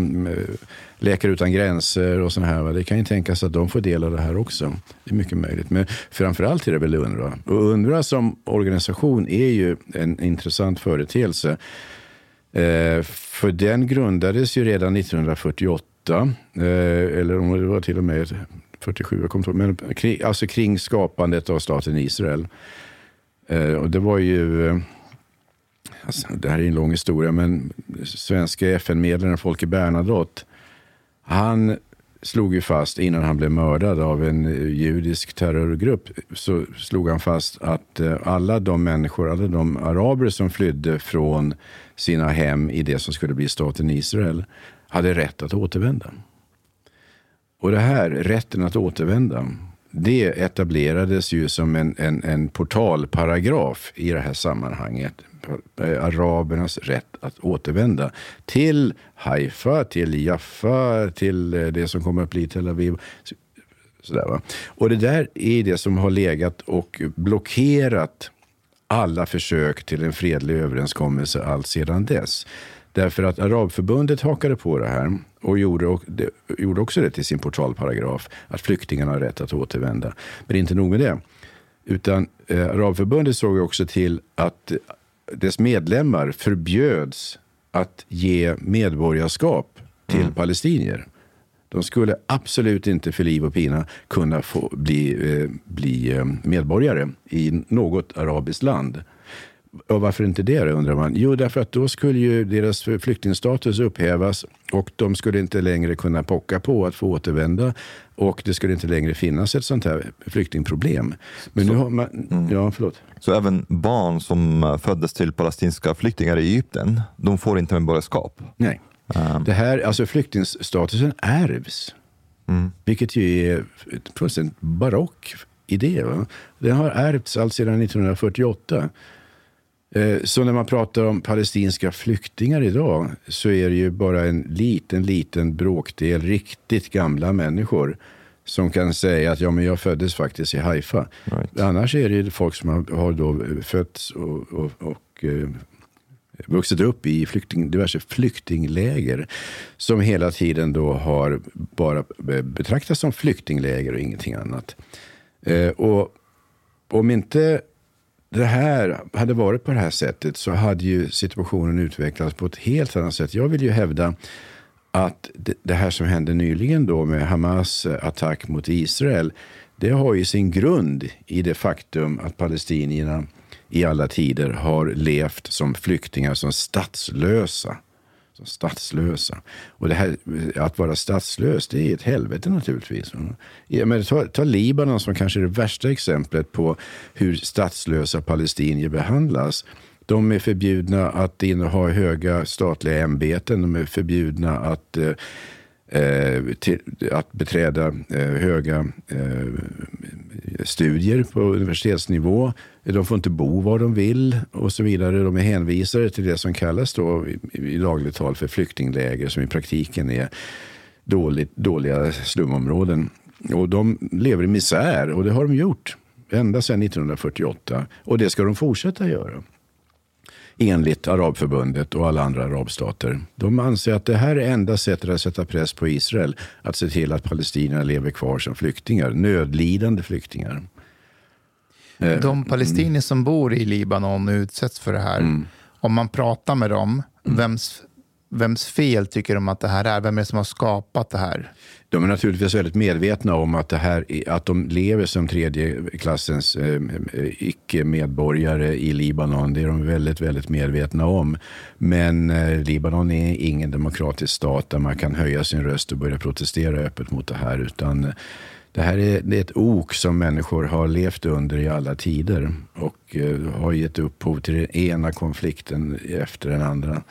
Läkare utan gränser och sådana här. va. Det kan ju tänkas att de får del av det här också. Det är mycket möjligt. Men framförallt är det väl UNRWA. Och UNRWA som organisation är ju en intressant företeelse. Eh, för den grundades ju redan 1948. Eh, eller om det var till och med 47, jag kommer inte ihåg. Men kring, alltså kring skapandet av staten Israel. Eh, och det var ju... Eh, alltså, det här är en lång historia, men svenska FN-medlaren Folke Bernadotte, han slog ju fast innan han blev mördad av en eh, judisk terrorgrupp, så slog han fast att eh, alla de människor, alla de araber som flydde från sina hem i det som skulle bli staten Israel, hade rätt att återvända. Och det här, rätten att återvända, det etablerades ju som en, en, en portalparagraf i det här sammanhanget. Arabernas rätt att återvända till Haifa, till Jaffa, till eh, det som kommer att bli Tel Aviv. Så- Sådär, va? Och det där är det som har legat och blockerat alla försök till en fredlig överenskommelse allt sedan dess. Därför att Arabförbundet hakade på det här och gjorde, och det, gjorde också det till sin portalparagraf, att flyktingarna har rätt att återvända. Men inte nog med det. Utan eh, Arabförbundet såg också till att dess medlemmar förbjöds att ge medborgarskap till palestinier. De skulle absolut inte för liv och pina kunna få bli, eh, bli eh, medborgare i något arabiskt land. Och varför inte det då, undrar man? Jo, därför att då skulle ju deras flyktingstatus upphävas och de skulle inte längre kunna pocka på att få återvända och det skulle inte längre finnas ett sånt här flyktingproblem. Men nu har man... Ja, förlåt. Så även barn som eh, föddes till palestinska flyktingar i Egypten, de får inte medborgarskap? Nej. Det här, alltså flyktingstatusen ärvs. Vilket ju är fullständigt barock idé. Va? Den har ärvts allt sedan 1948. Eh, Så när man pratar om palestinska flyktingar idag så är det ju bara en liten, liten bråkdel riktigt gamla människor som kan säga att ja, men jag föddes faktiskt i Haifa. Right. Annars är det ju folk som har, har då fötts och, och, och eh, vuxit upp i flykting, diverse flyktingläger som hela tiden då har bara betraktats som flyktingläger och ingenting annat. Eh, och om inte det här hade varit på det här sättet så hade ju situationen utvecklats på ett helt annat sätt. Jag vill ju hävda att det, här som hände nyligen då med Hamas attack mot Israel, det har ju sin grund i det faktum att palestinierna i alla tider har levt som flyktingar, som statslösa. Som statslösa. Och det här, att vara statslös, det är ett helvete naturligtvis. Mm. Men ta, ta Libanon som kanske är det värsta exemplet på hur statslösa palestinier behandlas. De är förbjudna att inneha höga statliga ämbeten. De är förbjudna att eh, Eh, till, att beträda eh, höga eh, studier på universitetsnivå. De får inte bo var de vill och så vidare. De är hänvisade till det som kallas då i, i dagligt tal för flyktingläger som i praktiken är dåligt, dåliga slumområden. Och de lever i misär och det har de gjort ända sedan 1948. Och det ska de fortsätta göra enligt Arabförbundet och alla andra arabstater. De anser att det här är enda sättet att sätta press på Israel att se till att palestinierna lever kvar som flyktingar, nödlidande flyktingar. Eh, De palestinier som bor i Libanon och utsätts för det här, mm. om man pratar med dem, mm. vems vems fel tycker de att det här är? Vem är det som har skapat det här? De är naturligtvis väldigt medvetna om att, det här, att de lever som tredje klassens eh, eh, icke-medborgare i Libanon. Det är de väldigt, väldigt medvetna om. Men eh, Libanon är ingen demokratisk stat där man kan höja sin röst och börja protestera öppet mot det här. Utan eh, det här är, det är ett ok som människor har levt under i alla tider och eh, har gett upphov till den ena konflikten efter den andra.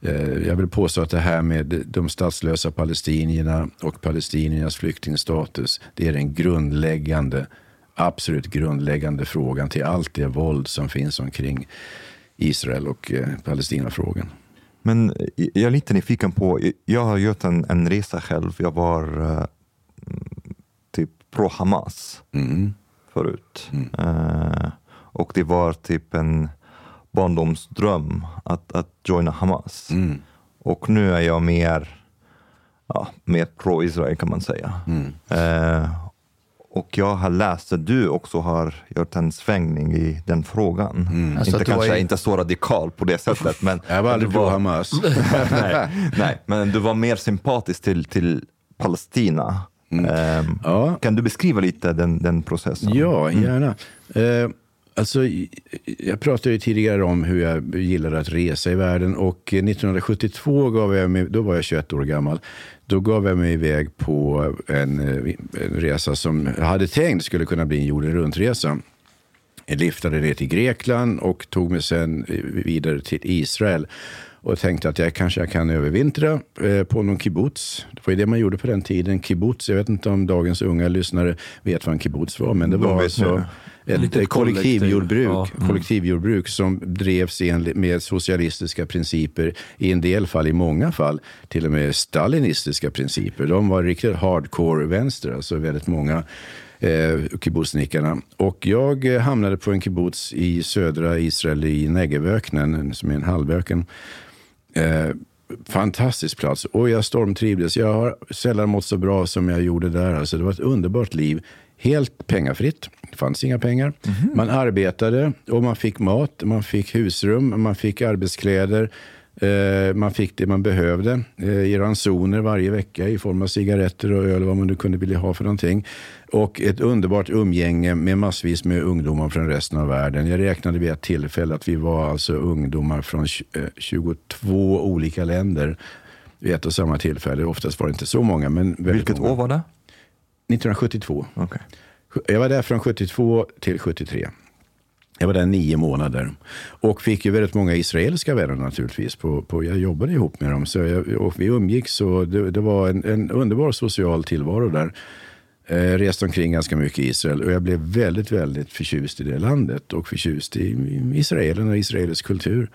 Eh, jag vill påstå att det här med de statslösa palestinierna och palestiniernas flyktingstatus, det är den grundläggande, absolut grundläggande frågan till allt det våld som finns omkring Israel och eh, Palestinafrågan. Men jag är lite nyfiken på, jag har gjort en, en resa själv. Jag var uh, typ pro-Hamas mm. förut. Mm. Uh, och det var typ en barndomsdröm att, att joina Hamas. Mm. Och nu är jag mer, ja, mer pro-Israel kan man säga. Mm. Eh, och jag har läst att du också har gjort en svängning i den frågan. Mm. Alltså inte kanske i... inte så radikal på det sättet. Men jag var aldrig pro Hamas. nej, nej, men du var mer sympatisk till, till Palestina. Mm. Eh, ja. Kan du beskriva lite den, den processen? Ja, gärna. Mm. Eh, Alltså, jag pratade ju tidigare om hur jag gillade att resa i världen och 1972 gav jag mig, då var jag 21 år gammal, då gav jag mig iväg på en, en resa som jag hade tänkt skulle kunna bli en jorden runt-resa. Jag liftade ner till Grekland och tog mig sen vidare till Israel och tänkte att jag kanske kan övervintra eh, på någon kibbutz. Det var ju det man gjorde på den tiden. Kibbutz, jag vet inte om dagens unga lyssnare vet vad en kibbutz var, men det var alltså ett, ett kollektivjordbruk, ja. mm. kollektivjordbruk som drevs med socialistiska principer. I en del fall, i många fall, till och med stalinistiska principer. De var riktigt hardcore vänster, alltså väldigt många eh, kibbutznickarna. Och jag eh, hamnade på en kibbutz i södra Israel i Negevöknen, som är en halvöken. Eh, fantastisk plats och jag stormtrivdes. Jag har sällan mått så bra som jag gjorde där. Alltså, det var ett underbart liv. Helt pengafritt. Det fanns inga pengar. Mm. Man arbetade och man fick mat, man fick husrum, man fick arbetskläder. Eh, man fick det man behövde eh, i ransoner varje vecka i form av cigaretter och öl, vad man nu kunde vilja ha för någonting. Och ett underbart umgänge med massvis med ungdomar från resten av världen. Jag räknade vid ett tillfälle att vi var alltså ungdomar från 22 eh, olika länder vid ett och samma tillfälle. Oftast var det inte så många. Men Vilket många. år var det? 1972. Okay. Jag var där från 72 till 73. Jag var där nio månader och fick ju väldigt många israeliska vänner naturligtvis. På, på, jag jobbade ihop med dem så jag, och vi umgicks och det, det var en, en, underbar social tillvaro där. Eh, reste omkring ganska mycket i Israel och jag blev väldigt, väldigt förtjust i det landet och förtjust i, i israelerna och israelisk kultur.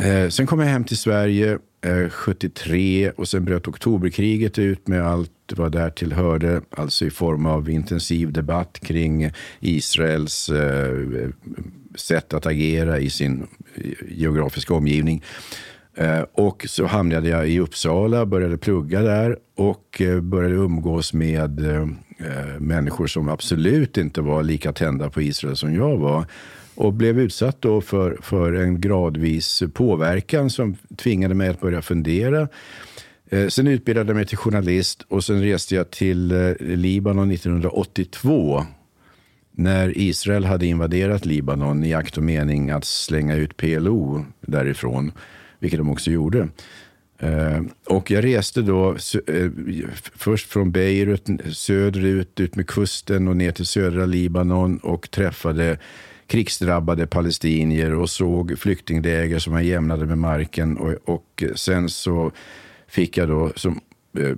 Eh, sen kom jag hem till Sverige eh, 73 och sen bröt oktoberkriget ut med allt vad därtill hörde, alltså i form av intensiv debatt kring Israels eh, sätt att agera i sin eh, geografiska omgivning. Eh, och så hamnade jag i Uppsala, började plugga där och eh, började umgås med människor som absolut inte var lika tända på Israel som jag var och blev utsatt då för, för en gradvis påverkan som tvingade mig att börja fundera. Eh, sen utbildade jag mig till journalist och sen reste jag till eh, Libanon 1982 när Israel hade invaderat Libanon i akt och mening att slänga ut PLO därifrån, vilket de också gjorde. Eh, och jag reste då först från Beirut söderut, ut med kusten och ner till södra Libanon och träffade krigsdrabbade palestinier och såg flyktingläger som var jämnade med marken. Och, och sen så fick jag då som Eh,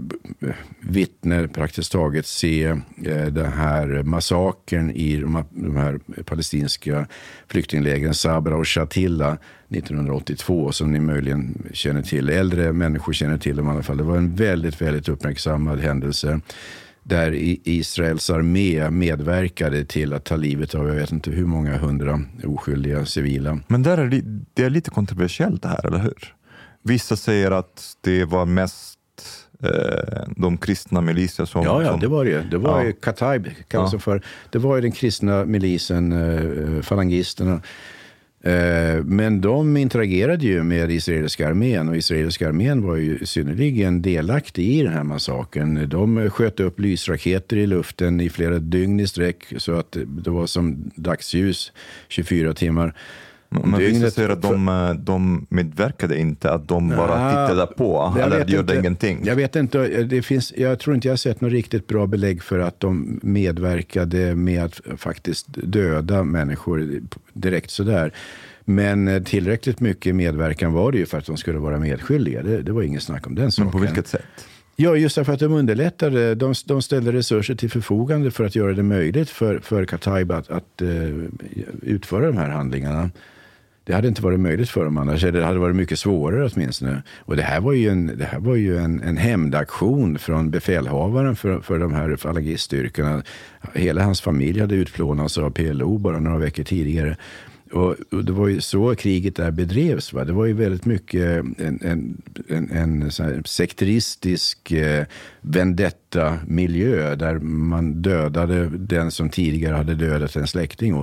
vittne praktiskt taget se eh, den här massakern i de här palestinska flyktinglägren Sabra och Shatila 1982 som ni möjligen känner till. Äldre människor känner till dem i alla fall. Det var en väldigt, väldigt uppmärksammad händelse där Israels armé medverkade till att ta livet av jag vet inte hur många hundra oskyldiga civila. Men där är det, det är lite kontroversiellt det här, eller hur? Vissa säger att det var mest Eh, de kristna miliser som... Ja, ja som, det var det Det var ja. ju Kataib, kallas ja. för. Det var ju den kristna milisen, eh, falangisterna. Eh, men de interagerade ju med israeliska armén och israeliska armén var ju synnerligen delaktig i den här massakern. De sköt upp lysraketer i luften i flera dygn i sträck så att det var som dagsljus 24 timmar. Men vissa säger att de, eh, de medverkade inte, att de bara tittade på, eller gjorde inte, ingenting. Jag vet inte, det finns, jag tror inte jag har sett något riktigt bra belägg för att de medverkade med att faktiskt döda människor direkt sådär. Men eh, tillräckligt mycket medverkan var det ju för att de skulle vara medskyldiga. Det, det var inget snack om den saken. Men på vilket sätt? Ja, just därför att de underlättade. De, de ställde resurser till förfogande för att göra det möjligt för, för Kataib att, att uh, utföra de här handlingarna. Det hade inte varit möjligt för dem annars. Det hade varit mycket svårare åtminstone. Och det här var ju en, det här var ju en, en hämndaktion från befälhavaren för, för de här falangiststyrkorna. Hela hans familj hade utplånats av PLO bara några veckor tidigare. Och, och, det var ju så kriget där bedrevs. Va? Det var ju väldigt mycket en, en, en, en sekteristisk eh, vendetta-miljö där man dödade den som tidigare hade dödat en släkting.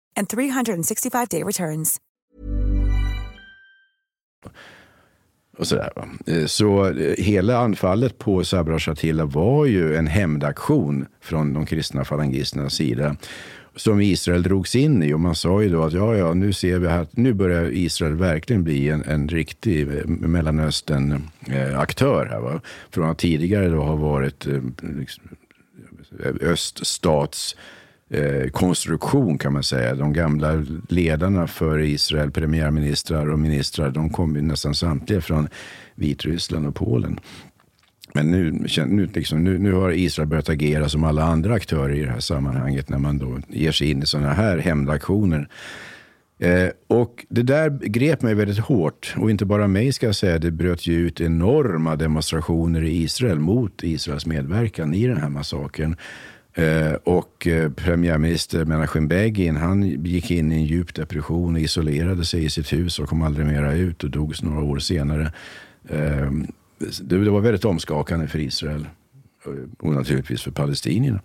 and 365-day returns. Och sådär, eh, Så eh, hela anfallet på Sabra och Shatila var ju en hämndaktion från de kristna falangisternas sida som Israel drogs in i. Och man sa ju då att ja, ja, nu ser vi att nu börjar Israel verkligen bli en, en riktig eh, Mellanöstern-aktör. Här, va? Från att tidigare då ha varit eh, liksom, öststats eh, konstruktion kan man säga. De gamla ledarna för Israel, premiärministrar och ministrar, de kom ju nästan samtliga från Vitryssland och Polen. Men nu, nu, liksom, nu, nu, har Israel börjat agera som alla andra aktörer i det här sammanhanget när man då ger sig in i sådana här hämndaktioner. Eh, och det där grep mig väldigt hårt. Och inte bara mig ska jag säga. Det bröt ju ut enorma demonstrationer i Israel mot Israels medverkan i den här massakern. Eh, och eh, premiärminister Menachem Begin han gick in i en djup depression och isolerade sig i sitt hus och kom aldrig mera ut och dog några år senare. Eh, det, det, var väldigt omskakande för Israel eh, och naturligtvis för palestinierna.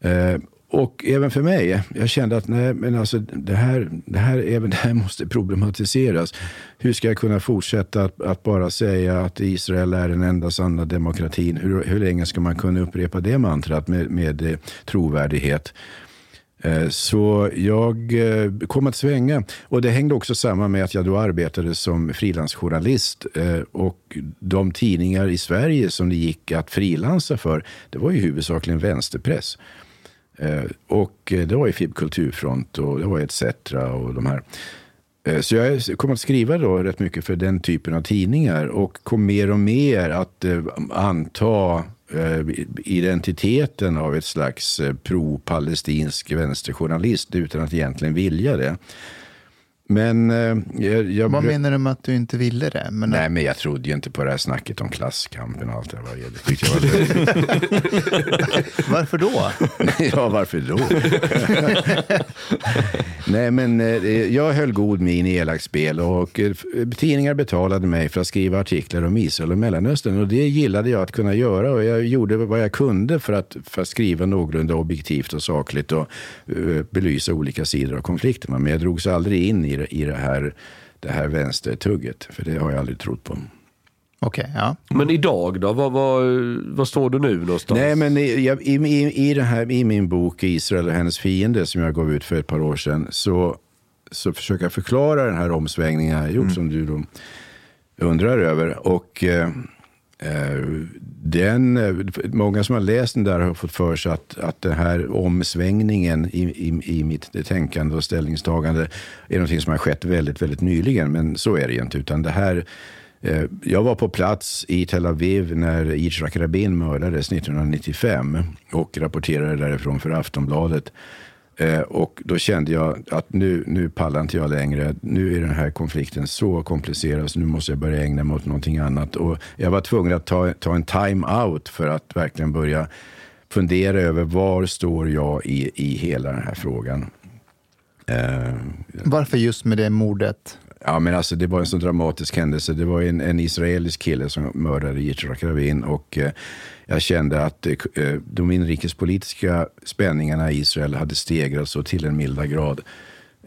Ehm, och även för mig, jag kände att nej, men alltså, det, här, det, här, även det här måste problematiseras. Hur ska jag kunna fortsätta att, att, bara säga att Israel är den enda sanna demokratin? Hur, hur länge ska man kunna upprepa det mantrat med, med eh, trovärdighet? Eh, så jag eh, kom att svänga. Och det hängde också samman med att jag då arbetade som frilansjournalist. Eh, och de tidningar i Sverige som det gick att frilansa för, det var ju huvudsakligen vänsterpress. Eh, eh, och det var ju FIB Kulturfront och det var ETC och de här. Eh, så jag kom att skriva då rätt mycket för den typen av tidningar och kom mer och mer att anta identiteten av ett slags pro-palestinsk vänsterjournalist utan att egentligen vilja det. Men eh, jag, jag Vad menar du med att du inte ville det? Men Nej, men jag trodde ju inte på det här snacket om klasskampen och allt det där. Tyckte jag var varför då? ja, varför då? Nej, men eh, jag höll god min i elakspel och eh, tidningar betalade mig för att skriva artiklar om Israel och Mellanöstern. Och det gillade jag att kunna göra och jag gjorde vad jag kunde för att, för att skriva någorlunda objektivt och sakligt och uh, belysa olika sidor av konflikten. Men jag drogs aldrig in i i det här, det här vänstertugget. För det har jag aldrig trott på. Okej, okay, ja. Men idag då? Vad, vad, vad står du nu någonstans? Nej, men i, i, i, i, det här, i min bok Israel och hennes fiende som jag gav ut för ett par år sedan så, så försöker jag förklara den här omsvängningen jag har gjort mm. som du då undrar över. Och eh, Eh, den, eh, många som har läst den där har fått för sig att, att den här omsvängningen i, i, i mitt tänkande och ställningstagande är någonting som har skett väldigt, väldigt nyligen. Men så är det ju inte. Utan det här, eh, jag var på plats i Tel Aviv när Yitzhak Rabin mördades 1995 och rapporterade därifrån för Aftonbladet. Eh, och då kände jag att nu, nu pallar inte jag längre. Nu är den här konflikten så komplicerad så nu måste jag börja ägna mig åt någonting annat. Och jag var tvungen att ta, ta en time-out för att verkligen börja fundera över var står jag i, i hela den här frågan. Eh, Varför just med det mordet? Ja, men alltså, det var en så dramatisk händelse. Det var en, en israelisk kille som mördade Yitzhak Rabin. Och, eh, jag kände att eh, eh, de inrikespolitiska spänningarna i Israel hade stegrats så till en milda grad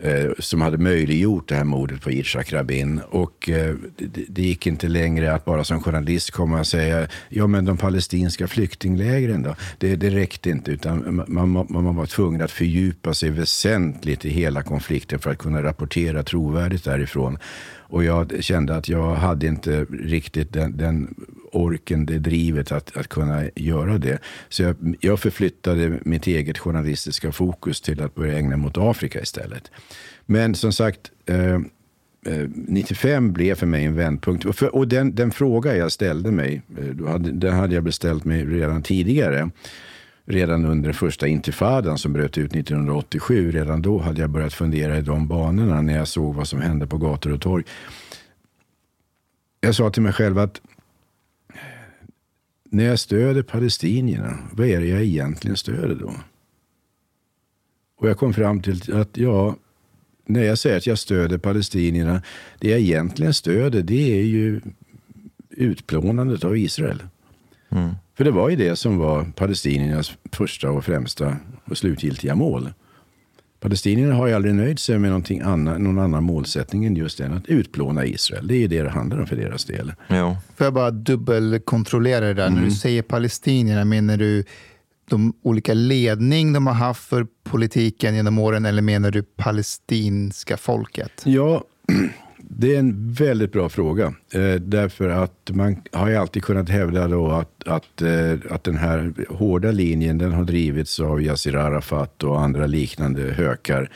eh, som hade möjliggjort det här mordet på Yitzhak Rabin. Och eh, det, det, gick inte längre att bara som journalist komma och säga ja men de palestinska flyktinglägren då? Det, det räckte inte utan man, man, man var tvungen att fördjupa sig väsentligt i hela konflikten för att kunna rapportera trovärdigt därifrån. Och jag kände att jag hade inte riktigt den, den orken, det drivet att, att kunna göra det. Så jag, jag förflyttade mitt eget journalistiska fokus till att börja ägna mig åt Afrika istället. Men som sagt, eh, eh 95 blev för mig en vändpunkt. Och, för, och den, den, fråga jag ställde mig, eh, hade, den hade jag beställt mig redan tidigare. Redan under första intifadan som bröt ut 1987. Redan då hade jag börjat fundera i de banorna när jag såg vad som hände på gator och torg. Jag sa till mig själv att när jag stöder palestinierna, vad är det jag egentligen stöder då? Och jag kom fram till att ja, när jag säger att jag stöder palestinierna, det jag egentligen stöder det är ju utplånandet av Israel. Mm. För det var ju det som var palestiniernas första och främsta och slutgiltiga mål. Palestinierna har ju aldrig nöjt sig med någonting annan, någon annan målsättning än just den att utplåna Israel. Det är ju det det handlar om för deras del. Ja. Får jag bara dubbelkontrollera det där? Mm. När du mm. säger palestinierna, menar du de olika ledning de har haft för politiken genom åren eller menar du palestinska folket? Ja, det är en väldigt bra fråga. Eh, därför att man har ju alltid kunnat hävda då att, att, eh, att den här hårda linjen den har drivits av Yassir Arafat och andra liknande hökar.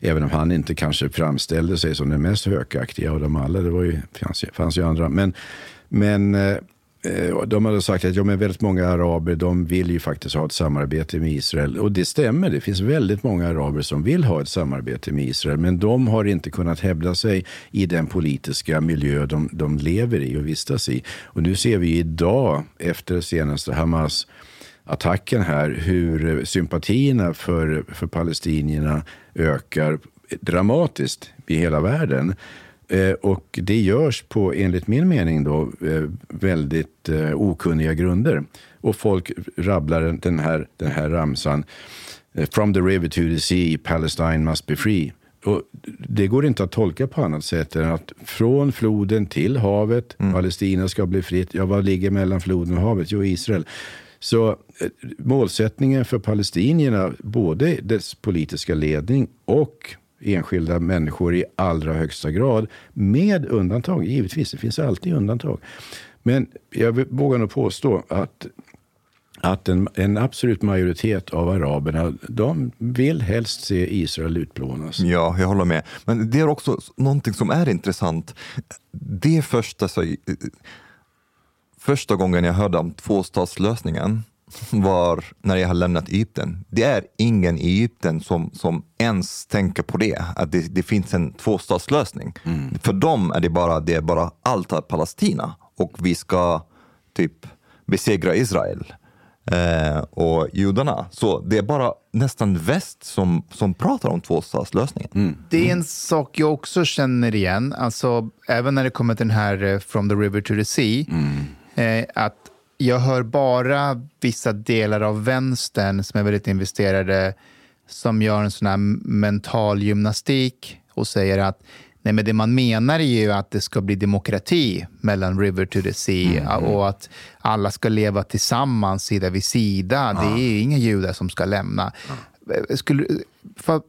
Även om han inte kanske framställde sig som den mest hökaktiga av dem alla. Det var ju, fanns, fanns ju andra. Men, men eh, Eh, de hade sagt att ja, men väldigt många araber de vill ju faktiskt ha ett samarbete med Israel. Och det stämmer, det finns väldigt många araber som vill ha ett samarbete med Israel. Men de har inte kunnat hävda sig i den politiska miljö de, de lever i och vistas i. Och nu ser vi idag, efter senaste Hamas attacken här, hur sympatierna för, för palestinierna ökar dramatiskt i hela världen. Eh, och det görs på, enligt min mening, då, eh, väldigt eh, okunniga grunder. Och folk rabblar den här, den här ramsan. from the river to the sea, Palestine must be free. Och det går inte att tolka på annat sätt än att från floden till havet, Palestina ska bli fritt. Ja, vad ligger mellan floden och havet? Jo, Israel. Så målsättningen för palestinierna, både dess politiska ledning och enskilda människor i allra högsta grad, med undantag, givetvis, det finns alltid undantag. Men jag vågar nog påstå att att en, en absolut majoritet av araberna, de vill helst se Israel utplånas. Ja, jag håller med. Men det är också någonting som är intressant. Det är första, så, första gången jag hörde om tvåstatslösningen var när jag har lämnat Egypten. Det är ingen i Egypten som, som ens tänker på det, att det, det finns en tvåstatslösning. För dem är det bara, det är bara allt är Palestina och vi ska typ besegra Israel eh, och judarna. Så det är bara nästan väst som, som pratar om tvåstatslösningen. Det är en sak jag också känner igen, alltså, även när det kommer till den här eh, From the river to the sea, eh, att jag hör bara vissa delar av vänstern som är väldigt investerade som gör en sån här mental gymnastik och säger att Nej, men det man menar är ju att det ska bli demokrati mellan River to the Sea och att alla ska leva tillsammans sida vid sida. Det är inga judar som ska lämna. Skulle, för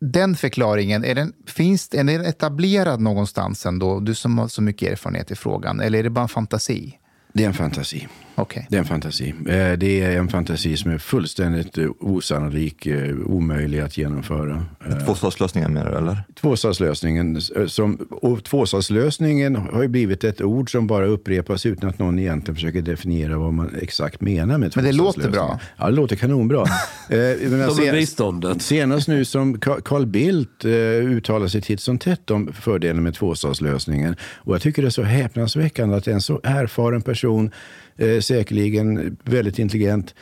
den förklaringen, är den, finns, är den etablerad någonstans ändå? Du som har så mycket erfarenhet i frågan. Eller är det bara en fantasi? Det är en fantasi. Okej. Det är en fantasi. Eh, Det är en fantasi som är fullständigt eh, osannolik, eh, omöjlig att genomföra. Tvåstatslösningen menar du eller? Tvåstatslösningen, eh, som, och tvåstatslösningen har ju blivit ett ord som bara upprepas utan att någon egentligen försöker definiera vad man exakt menar med Men det låter bra. Ja, det låter kanonbra. Menar, Som biståndet. Senast nu som Carl Bildt uttalar sig titt som tätt om fördelen med tvåstatslösningen. Och jag tycker det är så häpnadsväckande att en så erfaren person, eh, säkerligen väldigt intelligent,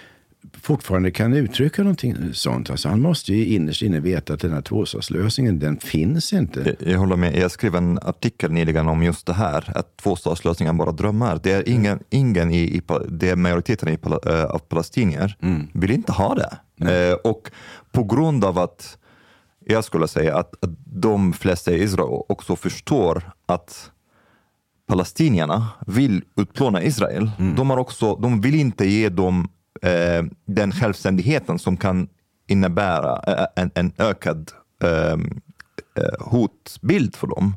fortfarande kan uttrycka någonting sånt. Alltså han måste ju innerst inne veta att den här tvåstatslösningen, den finns inte. Jag- Jag håller med. Jag skrev en artikel nyligen om just det här, att tvåstatslösningen bara drömmar. Det är ingen, ingen i, i, det är majoriteten i, eh, av palestinier vill inte ha det. Eh, och på grund av att, jag skulle säga att, att de flesta i Israel också förstår att palestinierna vill utplåna Israel. De, har också, de vill inte ge dem eh, den självständigheten som kan innebära eh, en, en ökad eh, eh, hotbild för dem.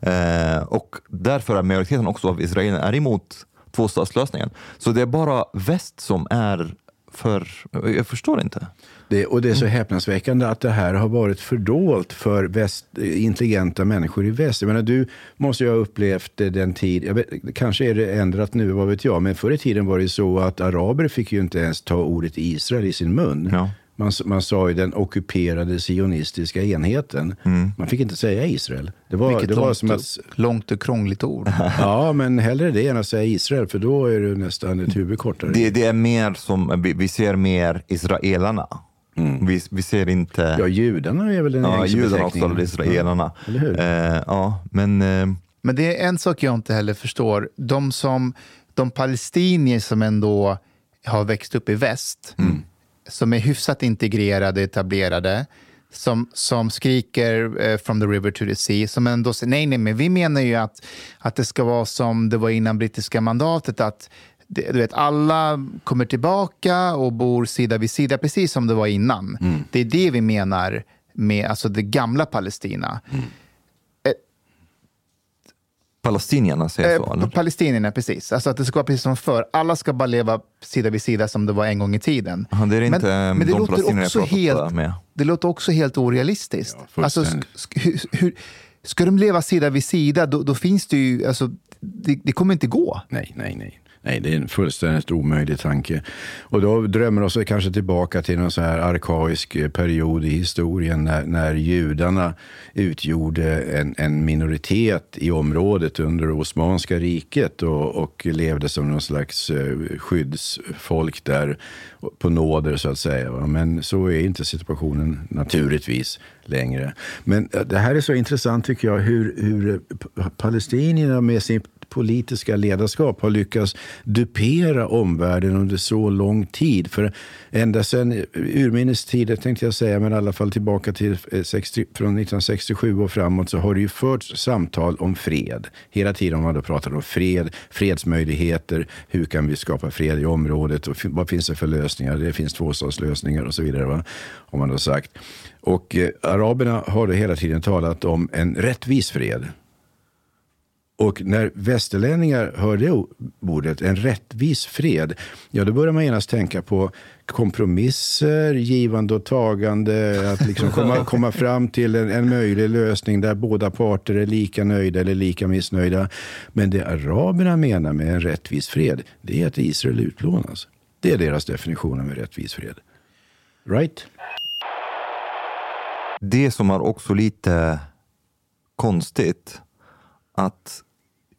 Eh, och därför är majoriteten också av israelerna är emot tvåstatslösningen. Så det är bara väst som är för... Jag förstår inte. Det, och det är så häpnadsväckande att det här har varit fördolt för väst, intelligenta människor i väst. Jag menar, du måste ju ha upplevt den tid, vet, kanske är det ändrat nu, vad vet jag, men förr i tiden var det så att araber fick ju inte ens ta ordet Israel i sin mun. Ja. Man, man sa ju den ockuperade sionistiska enheten. Man fick inte säga Israel. Det var, Vilket det var långt, som att... långt och krångligt ord. Ja, men hellre det än att säga Israel, för då är du nästan ett huvud kortare. Det, det är mer som, vi, vi ser mer israelerna. Vi, vi ser inte... Ja, judarna är väl den Ja, gängse judarna också, israelerna. Ja, eller hur? Eh, ja, men... Eh, Men det är en sak jag inte heller förstår. De, som, de palestinier som ändå har växt upp i väst, som är hyfsat integrerade, etablerade, som, som skriker eh, from the river to the sea, som ändå säger nej, nej, men vi menar ju att, att det ska vara som det var innan brittiska mandatet, att det, du vet, alla kommer tillbaka och bor sida vid sida, precis som det var innan. Det är det vi menar med alltså det gamla Palestina. Palestinierna säger så, Eh, eller? Palestinierna, precis. Alltså att det ska vara precis som förr. Alla ska bara leva sida vid sida som det var en gång i tiden. Aha, det är inte men, men det de låter också helt, med. Det låter också helt orealistiskt. Ja, alltså, sk, sk, hur, hur, ska de leva sida vid sida, då, då finns det ju... Alltså, det, det kommer inte gå. Nej, nej, nej. Nej, det är en fullständigt omöjlig tanke. Och då drömmer oss kanske tillbaka till någon så här arkaisk eh, period i historien när, när judarna utgjorde en, en minoritet i området under Osmanska riket och, och levde som någon slags eh, skyddsfolk där på nåder så att säga. Men så är inte situationen naturligtvis längre. Men eh, det här är så intressant tycker jag hur, hur palestinierna med sin politiska ledarskap har lyckats dupera omvärlden under så lång tid. För ända sedan urminnes tider, tänkte jag säga, men i alla fall tillbaka till eh, 60, från 1967 och framåt, så har det ju förts samtal om fred. Hela tiden har man då pratat om fred, fredsmöjligheter, hur kan vi skapa fred i området och vad finns det för lösningar? Det finns tvåstatslösningar och så vidare, va? har man då sagt. Och eh, araberna har hela tiden talat om en rättvis fred. Och när västerlänningar hör det ordet, en rättvis fred, ja då börjar man genast tänka på kompromisser, givande och tagande, att liksom komma, komma fram till en, en, möjlig lösning där båda parter är lika nöjda eller lika missnöjda. Men det araberna menar med en rättvis fred, det är att Israel utplånas. Det är deras definition av en rättvis fred. Right? Det som är också lite konstigt, att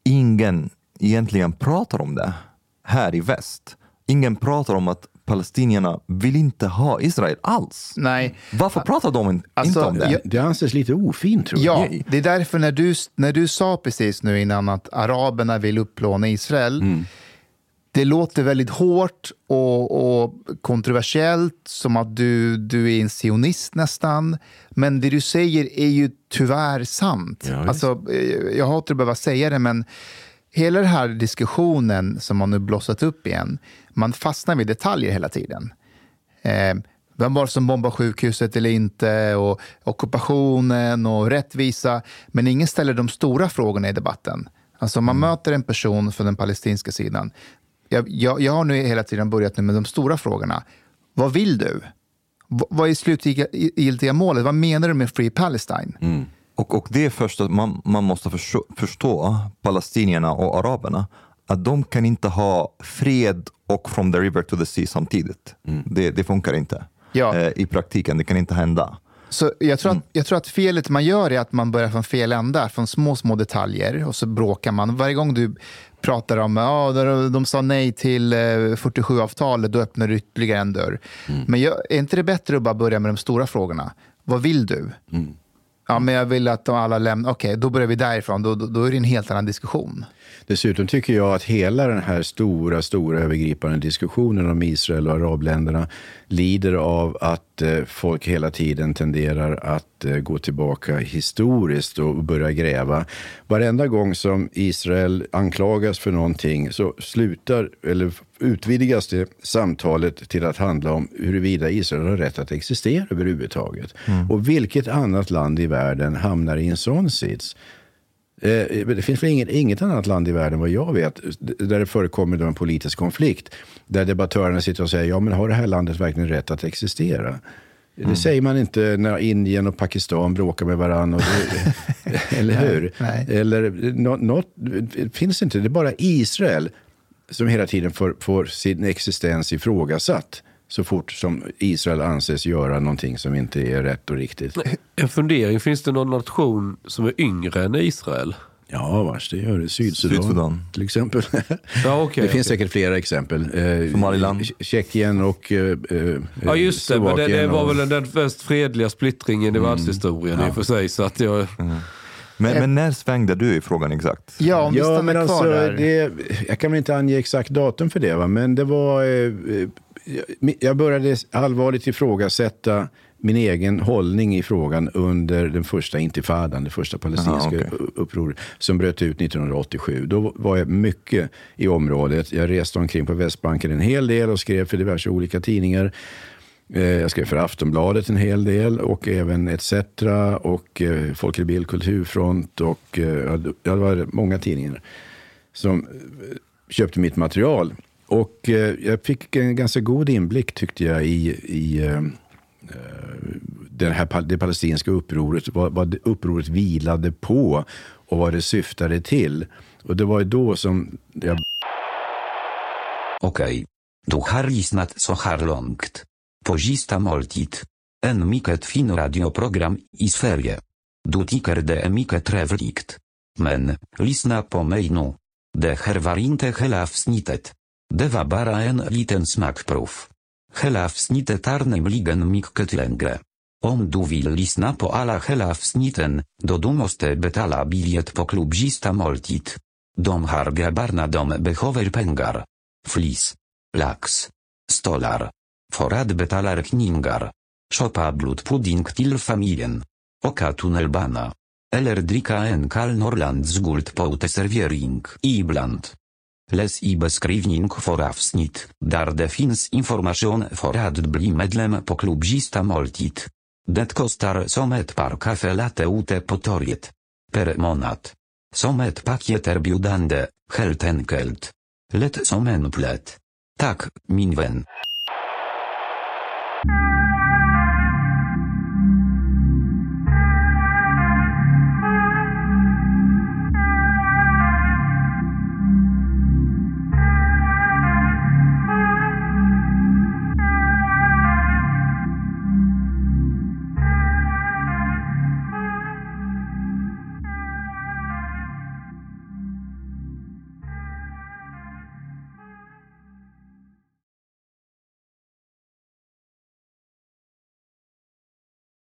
ingen egentligen pratar om det här i väst. Ingen pratar om att palestinierna vill inte ha Israel alls. Nej. Varför pratar de alltså, inte om det? Det anses lite ofint tror jag. Ja, det är därför när du, när du sa precis nu innan att araberna vill utplåna Israel, mm. Det låter väldigt hårt och, och, kontroversiellt, som att du, du är en sionist nästan. Men det du säger är ju tyvärr sant. Ja, alltså, eh, jag hatar att behöva säga det, men hela den här diskussionen som har nu blossat upp igen, man fastnar vid detaljer hela tiden. Eh, vem var det som bombade sjukhuset eller inte? Och ockupationen och rättvisa. Men ingen ställer de stora frågorna i debatten. Alltså man mm. möter en person från den palestinska sidan. Jag, jag, jag, har nu hela tiden börjat nu med de stora frågorna. Vad vill du? V vad är slutgiltiga målet? Vad menar du med Free Palestine? Mm. Och, och det är först att man, man måste förstå, förstå palestinierna och araberna att de kan inte ha fred och from the river to the sea samtidigt. Mm. Det, det, funkar inte ja. eh, i praktiken. Det kan inte hända. Så jag tror, att, mm. jag tror att felet man gör är att man börjar från fel ända, från små, små detaljer och så bråkar man. Varje gång du pratar om att oh, de sa nej till 47-avtalet, eh, då öppnar du ytterligare en dörr. Mm. Men jag, är inte det bättre att bara börja med de stora frågorna? Vad vill du? Mm. Ja, men jag vill att de alla lämnar. Okej, okay, då börjar vi därifrån. Då, då, då, är det en helt annan diskussion. Dessutom tycker jag att hela den här stora, stora övergripande diskussionen om Israel och arabländerna lider av att eh, folk hela tiden tenderar att eh, gå tillbaka historiskt och börja gräva. Varenda gång som Israel anklagas för någonting så slutar, eller utvidgas det samtalet till att handla om huruvida Israel har rätt att existera överhuvudtaget. Mm. Och vilket annat land i världen hamnar i en sån sits? Eh, det finns väl inget, inget annat land i världen vad jag vet där det förekommer en politisk konflikt. Där debattörerna sitter och säger, ja men har det här landet verkligen rätt att existera? Mm. Det säger man inte när Indien och Pakistan bråkar med varandra. eller hur? Nej, nej. Eller något, finns inte. Det är bara Israel som hela tiden får, får sin existens ifrågasatt så fort som Israel anses göra någonting som inte är rätt och riktigt. En fundering, finns det någon nation som är yngre än Israel? Ja, vars det gör det. Sydsudan, Sydsudan. till exempel. Ja, okay, det finns säkert flera exempel. Eh, Somaliland. Tjeckien och eh, eh Ja, just det. Men det, det var väl den mest fredliga splittringen i mm. världshistorien ja. i och för sig. Så att jag... Mm. Men, men, när svängde du i frågan exakt? Ja, om vi ja, men alltså, det, Jag kan väl inte ange exakt datum för det, va? men det var eh, jag började allvarligt ifrågasätta min egen hållning i frågan under den första intifadan, det första palestinska Aha, okay. upproret som bröt ut 1987. Då var jag mycket i området. Jag reste omkring på Västbanken en hel del och skrev för diverse olika tidningar. Eh, jag skrev för Aftonbladet en hel del och även ETC och eh, Folklig Bild Kulturfront och eh, det var många tidningar som köpte mitt material. Och eh, jag fick en ganska god inblick tyckte jag i, i eh, eh det, här, det palestinska upproret, vad, vad upproret vilade på och vad det syftade till. Och det var ju då som jag... Okej. Okay. Du har lyssnat så här långt. På sista måltid. En mycket fin radioprogram i Sverige. Du tycker det är mycket trevligt. Men, lyssna på mig nu. Det här var inte hela avsnittet. Det var bara en liten smakprov. Hela avsnittet är nämligen mycket längre. Om du vill lyssna på alla hela avsnitten, då du måste betala bilet på klubbzista måltid. Dom har barna dom behöver pengar. Flis. Lax. Stolar. Forad betalar kningar. Shoppa blodpudding till familjen. Oka tunnelbana. Eller dricka en kall Norrlands guldpoute servering ibland. Les i beskrivning for avsnitt, där det finns information för att bli medlem på klubbista måltid. Det kostar som ett par kaffe latte ute på torget. Per månad. Som ett paket erbjudande, helt enkelt. Lätt som en plätt. Tack, min vän.